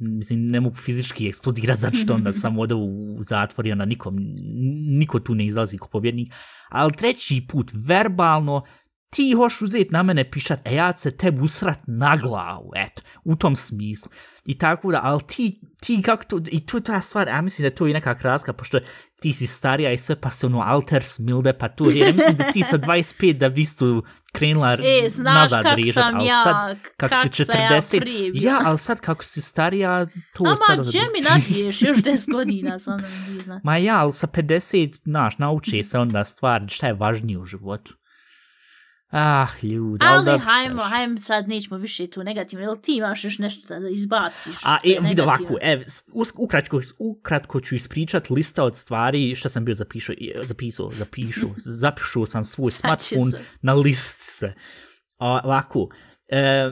mislim, ne mogu fizički eksplodirati, zato što onda sam odao u zatvor i onda nikom, niko tu ne izlazi ko pobjednik. Ali treći put, verbalno, ti hoš uzeti na mene pišat, e ja se tebi usrat na glavu, eto, u tom smislu. I tako da, ali ti, ti kako to, i to je ta stvar, ja mislim da je to i neka kraska, pošto ti si starija i sve, pa se ono alter smilde, pa to, ja mislim da ti sa 25 da bi isto krenula E, znaš nazad kak sam ali ja, sad, kak, kako si sam ja 40, prije bila. ja, ali sad kako si starija, to je Ama, sad... ono gdje mi napiješ još 10 godina, sam da mi zna. Ma ja, ali sa 50, znaš, nauči se onda stvari, šta je važnije u životu. Ah, ljudi, ali, Ali hajmo, šta ćeš. hajmo sad, nećemo više tu negativno, jel ti imaš još nešto da izbaciš? A e, vidi ovako, ev, us- ukratko, ukratko ću ispričat lista od stvari što sam bio zapišao, zapisao, zapišu, zapišu sam svoj smartphone se. na list sve. A, ovako, e,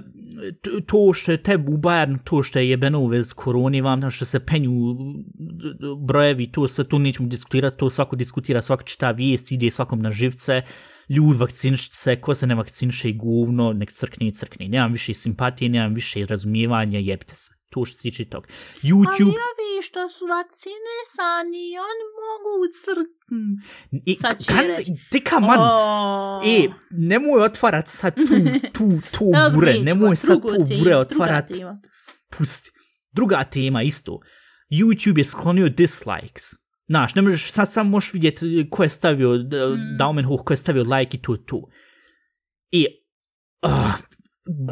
to što je tebi u Bayern, to što je jebeno u vez koroni vam, to što se penju brojevi, to sve tu nećemo diskutirati, to svako diskutira, svako čita vijest, ide svakom na živce, ljud vakciniš se, ko se ne vakciniše i govno, nek crkne i crkne. Nemam više simpatije, nemam više razumijevanja, jebite se. To što se tiče tog. Ali YouTube, ovi što su vakcinisani, oni mogu crkn. i, sad će kan, reći. deka man, O, e, nemoj otvarat sad tu, tu, tu bure, nemoj sad tu bure otvarat. pusti. Druga tema isto. YouTube je sklonio dislikes. Znaš, ne možeš, sad sam možeš vidjeti ko je stavio mm. Daumen hoch, ko je stavio like i to, to. I, uh,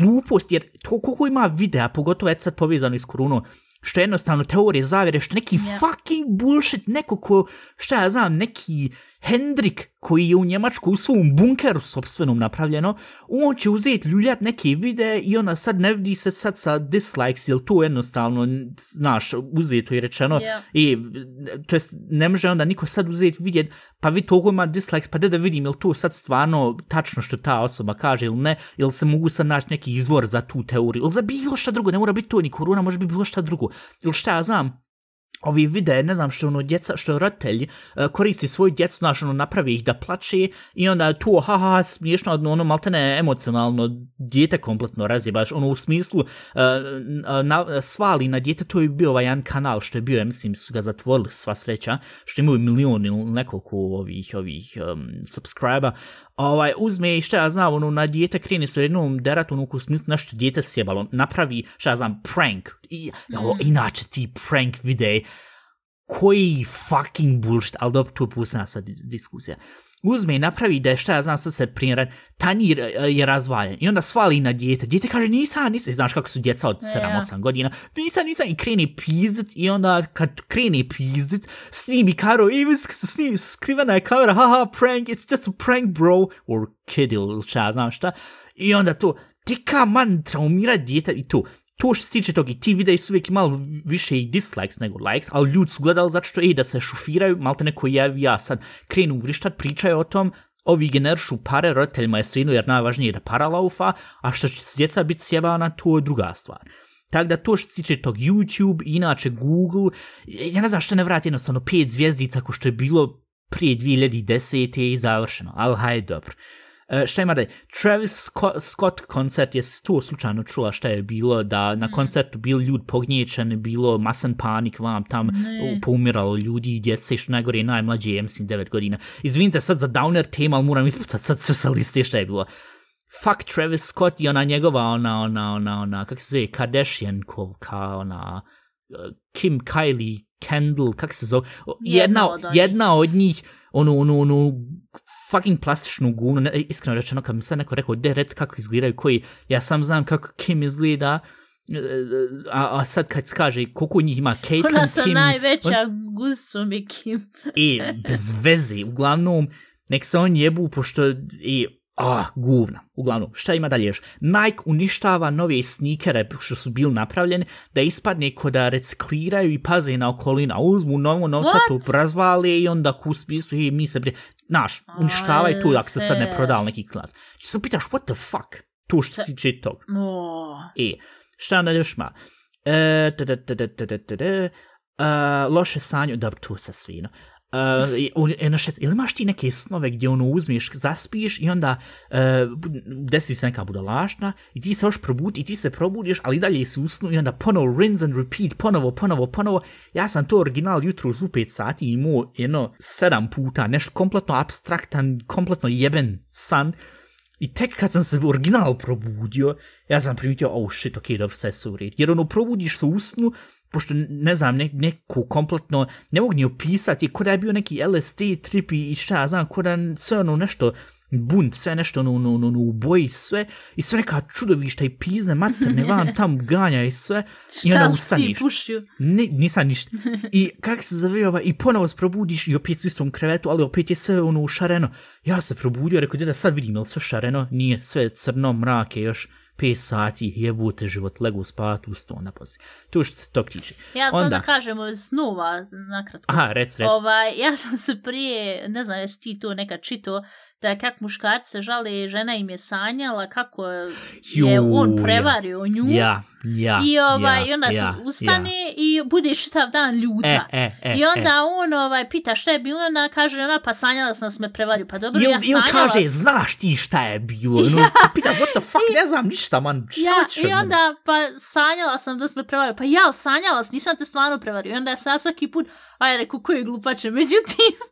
glupost, jer to koliko ima videa, pogotovo je sad povezano s koronom, što je jednostavno teorije zavjere, što neki Ja. fucking bullshit, neko ko, šta ja znam, neki Hendrik koji je u Njemačku u svom bunkeru sobstvenom napravljeno, on će uzeti ljuljat neke videe i ona sad ne vidi se sad sa dislikes, jel to jednostavno, znaš, uzeto i rečeno, Ja. i, to jest, ne može onda niko sad uzeti vidjet, pa vi toliko ima dislikes, pa da da vidim, jel to sad stvarno tačno što ta osoba kaže ili ne, jel se mogu sad naći neki izvor za tu teoriju, ili za bilo šta drugo, ne mora biti to ni korona, može biti bilo šta drugo, ili šta ja znam, ovi vide, ne znam što ono djeca, što roditelj uh, koristi svoju djecu, znaš, ono napravi ih da plače i onda tu, ha, ha, smiješno, ono, ono, maltene emocionalno dijete kompletno razjebaš, ono u smislu uh, na, svali na dijete, to je bio ovaj jedan kanal što je bio, ja mislim, su ga zatvorili sva sreća, što imaju milion ili nekoliko ovih, ovih um, subscriba, ovaj, uzme i šta ja znam, ono, na dijete krene se jednom derat, ono, u smislu nešto dijete sjebalo, napravi, šta ja znam, prank, I, mm. o, inače ti prank videi, koji fucking bullshit, ali dobro, tu je pusna sad diskusija. Uzme i napravi da je šta ja znam sad se primjer, tanjir e, je razvaljen. I onda svali na dijete. Dijete kaže nisam, nisam, znaš kako su djeca od 7-8 godina, nisam, nisam. I kreni pizdit i onda kad kreni pizdit, snimi karo, i snimi, skrivena je kamera, haha, prank, it's just a prank bro, or kid ili šta, znam šta. I onda to, ti ka man traumira djeta i to, to što se tiče tog i ti videi su uvijek malo više i dislikes nego likes, ali ljudi su gledali zato što ej, da se šufiraju, malte neko ja, ja sad krenu vrištat, pričaju o tom, ovi generišu pare, roditeljima je svinu jer najvažnije je da para laufa, a što će se djeca biti sjebana, to je druga stvar. Tako da to što se tiče tog YouTube, inače Google, ja ne znam što ne vrati jednostavno pet zvijezdica ko što je bilo prije 2010. i završeno, ali hajde dobro. Uh, šta ima da je? Travis Scott, Scott koncert, je to slučajno čula šta je bilo, da na mm. koncertu bili ljudi pognječani, bilo masan panik vam tam, ne. poumiralo ljudi i djece, što najgore je najmlađe, je mislim 9 godina. Izvinite sad za downer tema, ali moram ispucat sad sve sa liste šta je bilo. Fuck Travis Scott i ona njegova, ona, ona, ona, ona, kak se zove, Kardashian, ko, ka, ona, uh, Kim, Kylie, Kendall, kak se zove, jedna, jedna, od, jedna od njih, ono, ono, ono, fucking plastičnu gunu, ne, iskreno rečeno, kad mi sad neko rekao, de, rec kako izgledaju, koji, ja sam znam kako Kim izgleda, a, a sad kad kaže koliko njih ima Caitlyn, Kim... Ona sa najveća on, gusto mi Kim. I, bez veze, uglavnom, nek se on jebu, pošto, i, Ah, guvna. Uglavnom, šta ima dalje još? Nike uništava nove snikere što su bili napravljeni da ispadne ko da recikliraju i paze na okolina. Uzmu novo novca, to razvale i onda kuspi su i mi se prije... Naš, uništavaju tu ako se sad ne prodal neki klas. Če se pitaš, what the fuck? Tu što se tiče tog. E, šta onda još ima? E, loše sanju, dobro, tu se svino. Uh, ono šest, ili imaš ti neke snove gdje ono uzmiješ, zaspiš i onda uh, desi se neka budalašna i ti se još probudi i ti se probudiš, ali dalje si usnu i onda ponovo rinse and repeat, ponovo, ponovo, ponovo. Ja sam to original jutro u 5 sati imao jedno sedam puta, nešto kompletno abstraktan, kompletno jeben san. I tek kad sam se original probudio, ja sam primitio, oh shit, ok, dobro, sve su u red. Jer ono, probudiš se usnu, pošto ne znam, ne, neku kompletno, ne mogu ni opisati, kod je bio neki LSD trip i šta ja znam, kod je sve ono nešto, bunt, sve nešto ono, ono, ono, u boji, sve, i sve neka čudovišta i pizne, materne, vam tam ganja i sve, i onda ustaniš. Šta ti Ne, nisam ništa. I kak se zove ova, i ponovo se probudiš i opet u istom krevetu, ali opet je sve ono šareno. Ja se probudio, rekao, da sad vidim, je sve šareno? Nije, sve crno, mrake još. 5 sati jebute život, legu spavati u sto onda poslije. Tu što se to tiče. Ja sam onda kažemo snova, nakratko. Aha, rec, rec. Ovaj, ja sam se prije, ne znam jesi ti to neka čito, da kak muškarci se žale, žena im je sanjala kako je Ju, on prevario nju. Ja, ja, I, ovaj, ja, i onda ja, ustane ja. i bude šitav dan ljuta. E, e, e, I onda e. on ovaj, pita šta je bilo, ona kaže, ona pa sanjala sam da me prevario. Pa dobro, il, ja sanjala Ili kaže, znaš ti šta je bilo? No, ja. pita, what the fuck, ne znam ništa, man, šta ja, I onda, pa sanjala sam da me prevario. Pa ja, sanjala sam, nisam te stvarno prevario. I onda ja sam svaki put, aj, reku, koji glupače, međutim,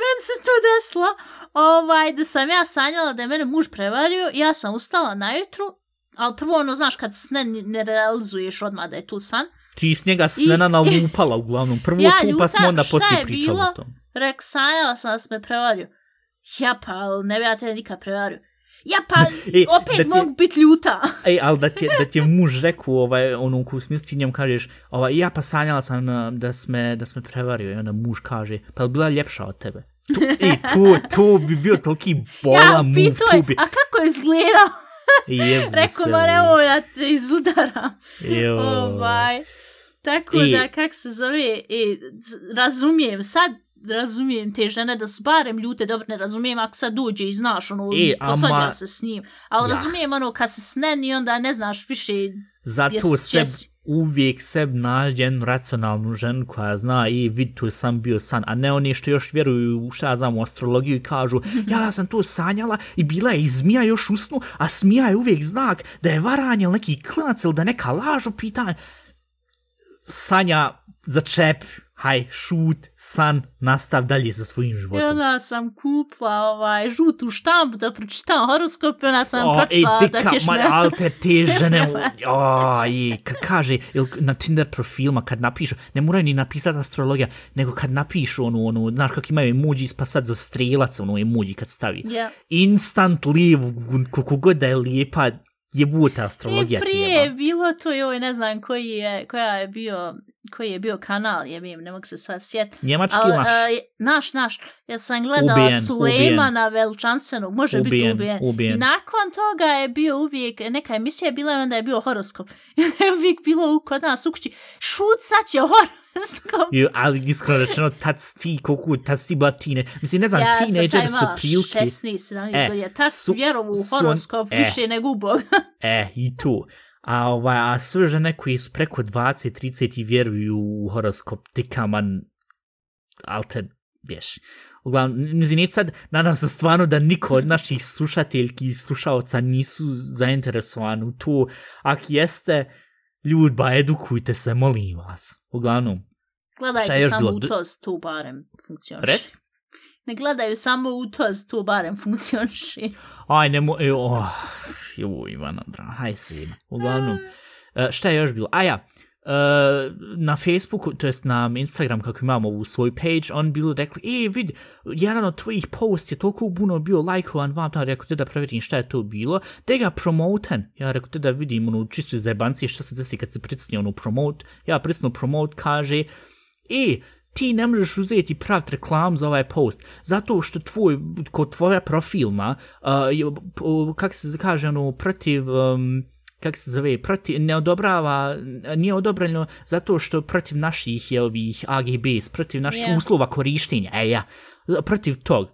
meni se to desilo, ovaj, da sam ja sanjala da je mene muž prevario, ja sam ustala najutru, ali prvo ono, znaš, kad sne ne realizuješ odmah da je tu san. Ti s njega snena i, nalupala uglavnom, prvo ja, tu pa smo onda poslije pričali o tom. Rek, sanjala sam da sam me prevario. Ja pa, ne bi ja te nikad prevario. Ja pa, e, opet ti, mogu biti ljuta. Ej, ali da ti, da ti je muž rekao, ovaj, ono, u smislu ti njemu kažeš, ovaj, ja pa sanjala sam da sme, da sme prevario. I onda muž kaže, pa je bila ljepša od tebe. To, ej, to, to bi bio toliki bola ja, move. Ja, bi... a kako je izgledao? Rekao, ma evo, ja te izudaram. Ovaj. Tako I, da, kak se zove, i, razumijem, sad razumijem te žene da su barem ljute, dobro ne razumijem ako sad dođe i znaš, ono, e, posvađa ama... se s njim, ali ja. razumijem ono, kad se sneni, onda ne znaš više Zato se uvijek se nađe jednu racionalnu ženu koja zna i vid tu sam bio san, a ne oni što još vjeruju u šta znam u astrologiju i kažu ja sam to sanjala i bila je i zmija još usnu, a smija je uvijek znak da je varanje ili neki klinac ili da neka lažu pitanje. Sanja za čep, haj, šut, san, nastav dalje sa svojim I životom. onda sam kupla ovaj žutu štampu da pročitam horoskop i onda sam O, pročitala ej, da dika, ćeš me... ali te te žene, o, i, ka kaže, ili na Tinder profilima kad napišu, ne moraju ni napisati astrologija, nego kad napišu onu, onu, znaš kak imaju emoji pa sad za strelac, ono emoji kad stavi. Ja. Instant live, kako god da je lijepa, jebuta I astrologija ti prije je bilo to i ovaj, ne znam koji je, koja je bio, koji je bio kanal, je bim, ne mogu se sad sjetiti. Njemački Ali, naš. e, naš, naš, ja sam gledala Ubijen, Sulejmana veličanstvenog, može biti Ubijen, ubijen. ubijen. I nakon toga je bio uvijek, neka emisija je bila i onda je bio horoskop. I onda je uvijek bilo u- kod nas u kući, šut sad će horoskop. Jo, ali iskreno rečeno, tad si ti, koliko, tad si ti bila tine, mislim, ne znam, ja sam tineđer taj su imala prilike, 16, 17 E, godina, tak su- vjerovu u horoskop e. više nego u Boga. e, i tu. A, ovaj, a sve žene koji su preko 20-30 i vjeruju u horoskop, tikaman, ali te, bješ. Uglavnom, mislim, sad, nadam se stvarno da niko od naših slušateljki i slušalca nisu zainteresovani u to. Ako jeste, ljudba, edukujte se, molim vas. Uglavnom, Gledajte samo u toz, tu barem funkcioniše. reci. Ne gledaju samo u toz, tu barem funkcioniše. Aj, ne mo... e, Oh, ju, Ivana, dra, haj svima. Uglavnom, e, šta je još bilo? A ja, e, na Facebooku, to jest na Instagram, kako imamo ovu svoju page, on bilo rekli, e, vidi, jedan od tvojih post je toliko puno bio lajkovan vam, da rekao te da provjerim šta je to bilo, te ga promoten. Ja rekao te da vidim ono čisto iz zajebancije šta se desi kad se pricni ono promote. Ja pricnu promote, kaže, e, ti ne možeš uzeti pravt reklam za ovaj post, zato što tvoj, kod tvoja profilna, uh, kak se kaže, ono, protiv, um, kak se zove, protiv, ne odobrava, nije odobreno zato što protiv naših je ovih AGBs, protiv naših Ja. uslova korištenja, e ja, protiv tog.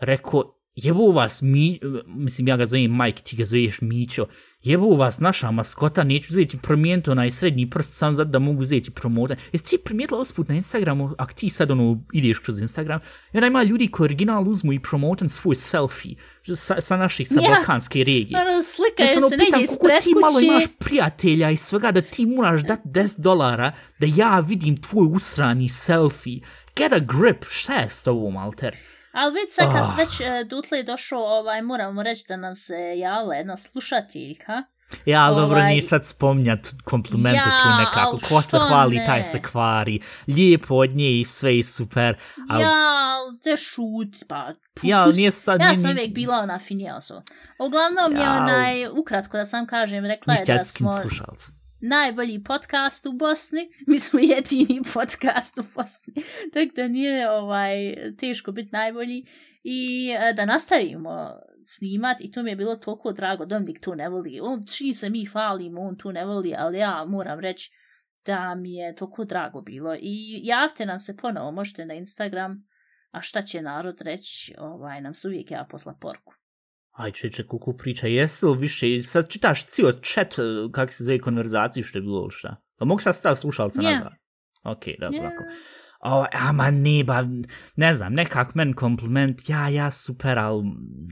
Rekao, jebu vas, mi, mislim, ja ga zovem Mike, ti ga zoveš Mićo, jebu vas, naša maskota, neću uzeti promijeniti onaj srednji prst sam zato da mogu uzeti promotan. Jesi ti primijetila usput na Instagramu, ako ti sad ono ideš kroz Instagram, i onda ima ljudi koji original uzmu i promotan svoj selfie sa, sa naših, sa Ja. balkanske regije. Ono, Ja slikaju se ono negdje kako ispred ti malo imaš prijatelja i svega da ti moraš dati 10 dolara da ja vidim tvoj usrani selfie. Get a grip, šta je s tobom, Alter? Ali vidi sad kad oh. već e, dutle je došao, ovaj, moramo reći da nam se javila jedna slušateljka. Ja, ali dobro, Ovaj- nije sad spominjat komplimente Ja, tu nekako. Ko se hvali, ne? taj se kvari. Lijepo od nje i sve i super. Al, Ja, te šut, pa... pu- ja, nije sad... Ja nije- sam nije- uvijek bila ona finija osoba. Uglavnom je Ja, al- onaj, ukratko da sam kažem, rekla je da smo slušalci najbolji podcast u Bosni. Mi smo jedini podcast u Bosni. Tako da nije ovaj, teško biti najbolji. I e, da nastavimo snimat i to mi je bilo toliko drago. Dominik to ne voli. On, čini se mi falimo, on to ne voli, ali ja moram reći da mi je toliko drago bilo. I javte nam se ponovo, možete na Instagram, a šta će narod reći, ovaj, nam se uvijek ja posla porku. Aj, čeče, koliko priča, jesi li više, sad čitaš cijel chat, eh, kak se zove konverzaciju što je bilo ili šta? Pa mogu sad stav slušalca Ja. nazad? Ok, dobro, Ja. ako. O, ama ne, ba, ne znam, nekak men kompliment, ja, ja, super, al,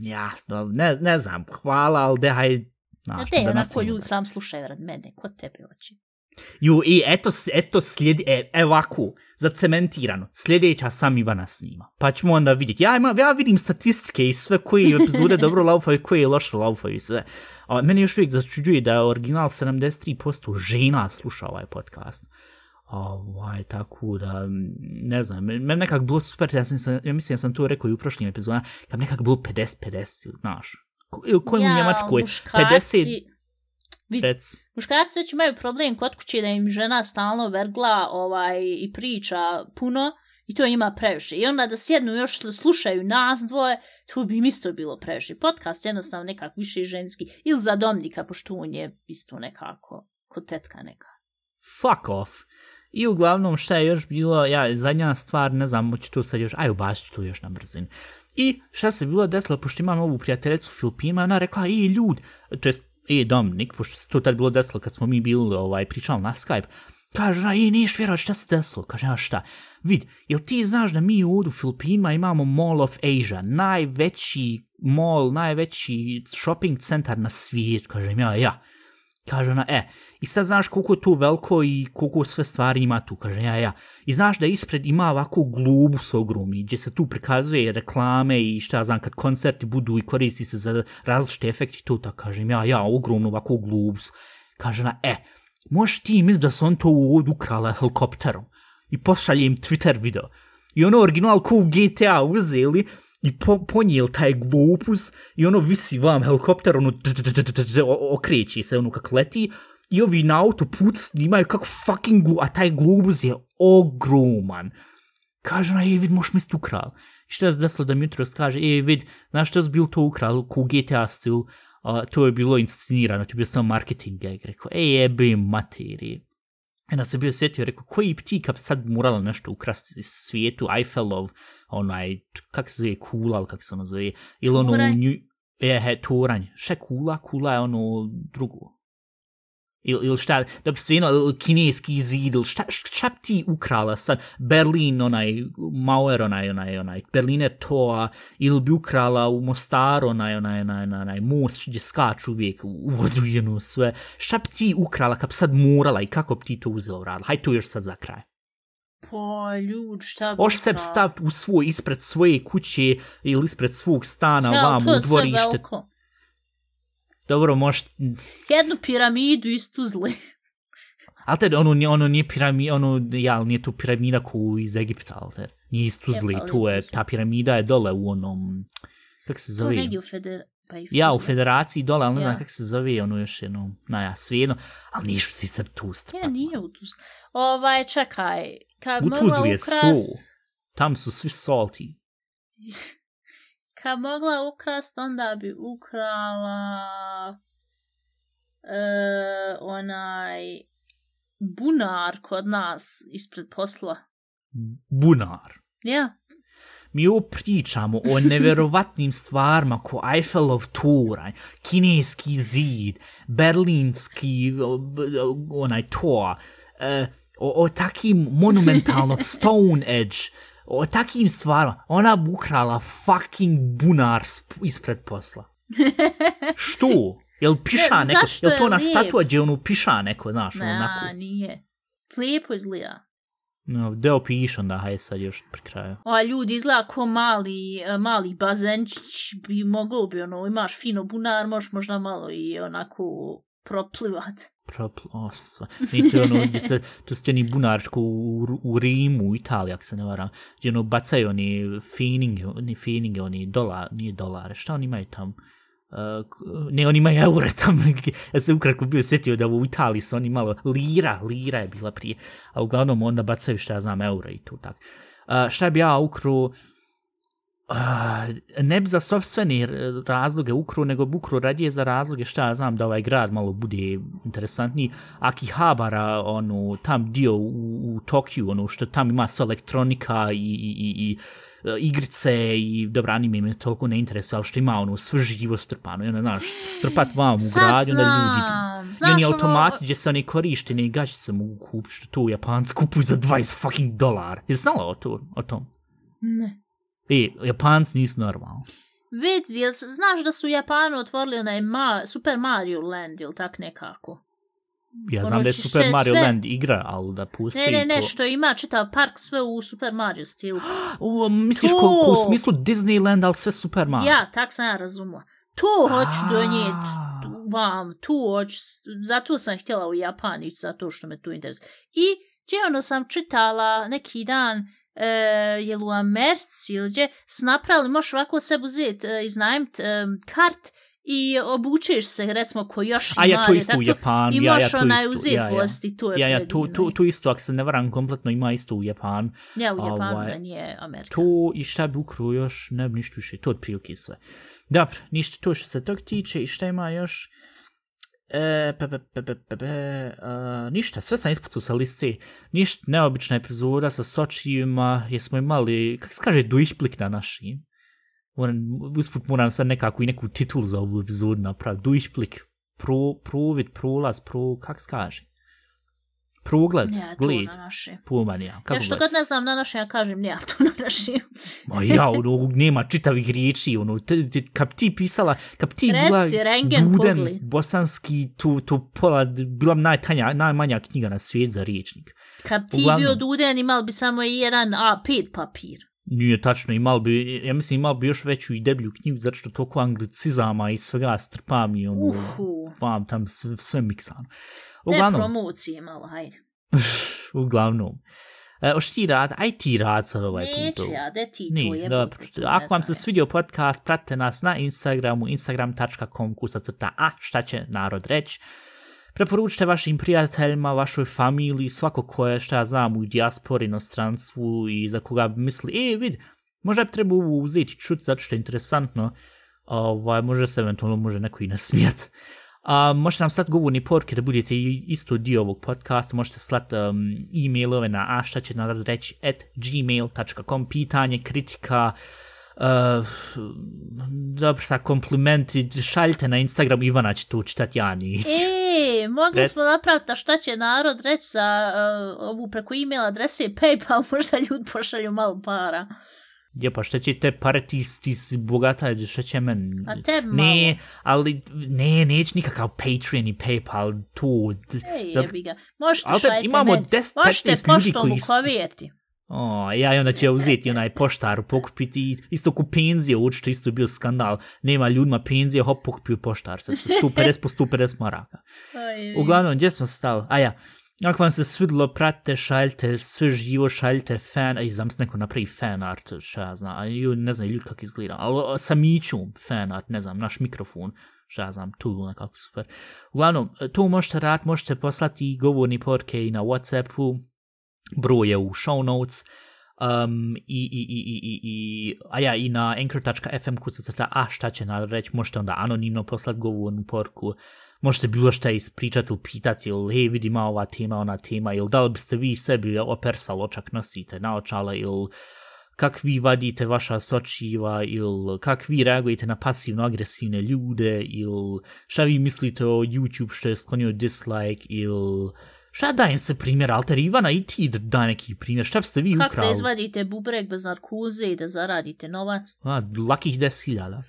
ja, no, ne, ne znam, hvala, al dehaj, Ja, znaš, te, onako nastavimo ljudi dalje. sam slušaju rad mene, ko tebe oči. Ju, i eto, eto slijedi, e, e, ovako, zacementirano, sljedeća sam Ivana snima. Pa ćemo onda vidjeti. Ja, ima, ja vidim statistike i sve koji epizode dobro laufaju, koji loše laufaju i sve. A, mene još uvijek začuđuje da je original 73% žena sluša ovaj podcast. Ovaj, tako da, ne znam, men- meni nekak bilo super, ja, sam, ja mislim da sam to rekao i u prošlim epizodama, kad nekak bilo 50-50, znaš. Ko- Ili koji u Njemačkoj, 50, Vidi, rec muškarci već imaju problem kod kuće da im žena stalno vergla ovaj, i priča puno i to ima previše. I onda da sjednu još slušaju nas dvoje, to bi im isto bilo previše. Podcast jednostavno nekako više ženski. Ili za domnika, pošto on je isto nekako kod tetka neka. fuck off. I uglavnom šta je još bilo, ja, zadnja stvar, ne znam, moću tu sad još, aj ubacit ću tu još na brzin. I šta se bilo desilo, pošto imam ovu prijateljicu Filipima, ona rekla, i ljud, to jest, e, Dominik, pošto se to tad bilo desilo kad smo mi bili ovaj, pričali na Skype, kaže, ona, ej, niješ vjerovat šta se desilo, kaže, a šta, vid, jel ti znaš da mi ovdje u Filipinima imamo Mall of Asia, najveći mall, najveći shopping centar na svijetu, kažem ja, ja. Kaže ona, e, i sad znaš koliko je tu veliko i koliko sve stvari ima tu, kaže ja, ja. I znaš da ispred ima ovako glubu s ogromni, gdje se tu prikazuje reklame i šta znam, kad koncerti budu i koristi se za različite efekti, to tako kažem ja, ja, ogromno ovako glubu. Kaže ona, e, možeš ti mis da su on to ovdje ukrala helikopterom i pošalje im Twitter video. I ono original ko u GTA uzeli i po, ponijel taj globus i ono visi vam helikopter, ono okreći se ono kako leti i ovi na autoput snimaju kako fucking glu, a taj globus je ogroman. Kaže ona, ej vid, možeš misliti ukral. I što je desilo da mi jutro kaže, ej vid, znaš što je bilo to ukral, ko GTA stil, uh, to je bilo inscenirano, to je bio samo marketing gag, rekao, ej jebe materije. Onda se bio sjetio, rekao, koji ti kad sad morala nešto ukrasti iz svijetu, Eiffelov, onaj, kak se zove, kula, ili kak se ono zove, ili ono, nju, je, he, toranj, še kula, kula je ono drugo. Ili il šta, da bi svino, kineski zid, ili šta, šta ti ukrala sad, Berlin, onaj, Mauer, onaj, onaj, onaj, Berlin je to, ili bi ukrala u Mostaru, onaj, onaj, onaj, onaj, onaj, most gdje skaču uvijek u vodu jednu sve, šta bi ti ukrala kad bi sad morala i kako bi ti to uzela u radu, hajde to još sad za kraj. Pa, ljud, šta bi... Oš se staviti u svoj, ispred svoje kuće ili ispred svog stana, Ja, vam to u je sve dvorište. veliko. Dobro, možeš, Jednu piramidu istuzli. ali te, ono, nije- ono nije piramida, ono, ja, nije to piramida ko iz Egipta, ali te, nije iz Tuzli, Jeba, tu je, ta piramida je dole u onom, kak se To zove? negdje u feder... Pa Ja, u federaciji dole, ali ne znam Ja. kak se zove, ono još jedno, na ja, svijedno, ali nišu si se tu strpat. Ja, nije u Tuzli. Ovaj, čekaj. Kad U mogla Tuzli je ukras... sol. Tam su svi salty. Kad mogla ukrast, onda bi ukrala... E, onaj... Bunar kod nas ispred posla. Bunar. Ja. Mi ovo pričamo o neverovatnim stvarima ko Eiffelov toranj, kineski zid, berlinski onaj to, e, o, o takim monumentalno Stone Edge, o takim stvarima. Ona bi ukrala fucking bunar sp- ispred posla. Što? Jel piša Ne, neko? Jel to je na lijep? statua gdje ono piša neko, znaš, ono onako? Na, nije. Lijepo izgleda. No, deo piš onda, hajde sad još pri kraju. Ova ljudi izgleda ko mali, e, mali bazenčić bi mogao bi ono, imaš fino bunar, možeš možda malo i onako proplivat. Proplosva. I to ono, gdje se, tu ste ni bunarčko u, u Rimu, u Italiji, ako se ne varam, gdje ono bacaju oni fininge, oni fininge, oni dolar, nije dolare, šta oni imaju tam? Uh, ne, oni imaju eure tam, ja sam ukratko bio sjetio da u Italiji su oni malo, lira, lira je bila prije, a uglavnom onda bacaju šta ja znam, eure i to tako. Uh, e, šta bi ja ukru, Uh, ne bi za sobstveni razloge ukru, nego bi ukru radije za razloge šta ja znam da ovaj grad malo bude interesantniji. Akihabara, ono, tam dio u, u Tokiju, ono, što tam ima sve elektronika i, i, i, i e, igrice i dobra anime me toliko ne interesuje, ali što ima ono sve živo strpano i ono, znaš, strpat vam u grad onda ljudi idu. znam. I oni ono- automati gdje se oni korištene i gaćice mogu kupiti, što to u Japanci kupuju za 20 fucking dolar. Je znala o, to, o tom? Ne. E, Japanci nisu normalni. Vidi, jel znaš da su Japanu otvorili onaj Ma Super Mario Land ili tak nekako? Ja Ono znam da je Super Mario sve- Land igra, ali da pusti Ne, ne, ne, to... što ima čitav park sve u Super Mario stilu. U, misliš To- ko, ko u smislu Disneyland, ali sve Super Mario? Ja, tak sam ja razumla. To hoću donijeti vam, tu hoću, zato sam htjela u Japan ići, zato što me tu interesuje. I gdje ono sam čitala neki dan, e, jel u Americi ili gdje, su napravili, možeš ovako sebi uzeti, e, iznajmt e, kart i obučeš se, recimo, ko još A ja to isto u Japanu, I ja, ja možeš to onaj isto, uzeti ja, ja. voziti, to je Ja, ja, predivno. to, to isto, ako se ne varam, kompletno ima isto u Japanu. Ja, u Japanu, ovaj, nije Amerika. To i šta bi ukru još, ne bi ništa više, to otprilike sve. Dobro, ništa to što se tog tiče i šta ima još... E, pe, pe, pe, pe, pe, pe, a, ništa, sve sam ispucao sa liste. Ništa, neobična epizoda sa Sočijima, jesmo imali, kako se kaže, duišplik na našim. Moram, usput moram sad nekako i neku titulu za ovu epizodu napraviti. Duišplik, pro, provid, prolaz, pro, kako se kaže? Progled, Ne, to gled, na naše. pomanija. Kako Ja što god ne znam na naše, ja kažem ja to na naše. Ma ja, ono, nema čitavih riječi, ono, te, te, kad ti pisala, kad ti bila Reci, rengen Duden, pogli. bosanski, to, to pola, bila bi najtanja, najmanja knjiga na svijet za riječnik. Kad ti Uglavnom. bio Duden, imal bi samo jedan A5 papir. Nije tačno, imal bi, ja mislim, imal bi još veću i deblju knjigu, zato što toliko anglicizama i svega strpam i ono, vam tam sve, sve miksano. Ne Uglavnom, promocije malo, hajde. uglavnom. E, oš ti rad, aj ti rad sad ovaj put. Neću ja, de ti to Ni, je. dobro. Ako vam se svidio podcast, pratite nas na Instagramu, instagram.com, kuca crta, a šta će narod reći. Preporučite vašim prijateljima, vašoj familiji, svako ko je, šta ja znam, u dijaspori, inostranstvu i za koga misli, e, vid, možda bi trebao uzeti čut, zato što je interesantno, ovaj, može se eventualno može neko i nasmijat. A, možete nam slati govorni poruke da budete i isto dio ovog podcasta, možete slati um, e-mailove na a šta će reći at gmail.com, pitanje, kritika, uh, dobro sa komplimenti, šaljite na Instagram, Ivana će to čitati, ja nić. E, mogli Rec. smo napraviti, šta će narod reći za uh, ovu preko e-mail adrese i Paypal, možda ljudi pošalju malo para. Je, pa šta će te pare, ti, ti si bogata, šta će men... A Ne, malo. ali ne, neće nikakav Patreon i Paypal, to... Ej, da- jebi ga. Možete Ali te- šaljite imamo meni. 10, Možete 15 ljudi poštom koji u su- kovijeti. O, ja i onda će uzeti onaj poštar, pokupiti isto ku penzije, učito isto je bio skandal. Nema ljudima penzije, hop, pokupio poštar, sad se 150 po 150 maraka. Uglavnom, gdje smo stali? A ja, ako vam se svidilo, pratite, šaljite, sve živo, šaljite fan, aj, znam se neko napravi fan art, šta ja znam, a ju, ne znam ljudi kako izgleda, ali sa mićom fan art, ne znam, naš mikrofon, šta ja znam, tu nekako super. Uglavnom, to možete rad, možete poslati govorni porke i na Whatsappu, broj je u show notes, um, i, i, i, i, i, i, a ja, i na anchor.fm kusacrta, a šta će narod možete onda anonimno poslati govornu porku, možete bilo šta ispričati ili pitati, ili hej, vidi ima ova tema, ona tema, ili da li biste vi sebi opersal očak nosite naočala, ili kak vi vadite vaša sočiva, ili kak vi reagujete na pasivno-agresivne ljude, ili šta vi mislite o YouTube što je sklonio dislike, ili šta dajem se primjer, Alter Ivana i ti daj neki primjer, šta biste vi Kako da ukrali? izvadite bubreg bez narkoze i da zaradite novac? A, lakih 10.000.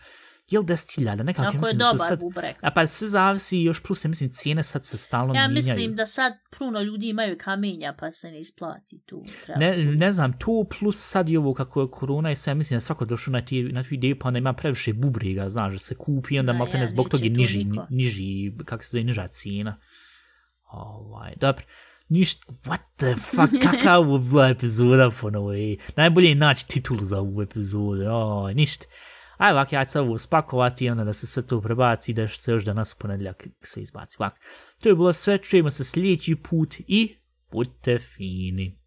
Jel 10.000? Nekako, ja Ako je mislim se dobar sad... bubreg. A pa sve zavisi, još plus, ja mislim, cijene sad se stalno Ja mijenjaju. mislim da sad puno ljudi imaju kamenja pa se ne isplati tu. Treba. Ne, ne znam, to plus sad i ovo kako je korona i sve, ja mislim da je svako došao na, ti, na tu ideju, pa onda ima previše bubrega, znaš, da se kupi, onda Ma malo ne ja, zbog toga je niži, niko. niži, kako se zove, niža cijena. Ovaj, dobro. Ništa, what the fuck, kakva ovo bila epizoda ponovo, ej. Najbolje je naći titulu za ovu epizodu, oj, ništa. Aj, ovak, ja ću ovo spakovati i onda da se sve to prebaci, da se još danas u ponedljak sve izbaci. Ovak, to je bilo sve, čujemo se sljedeći put i budite fini.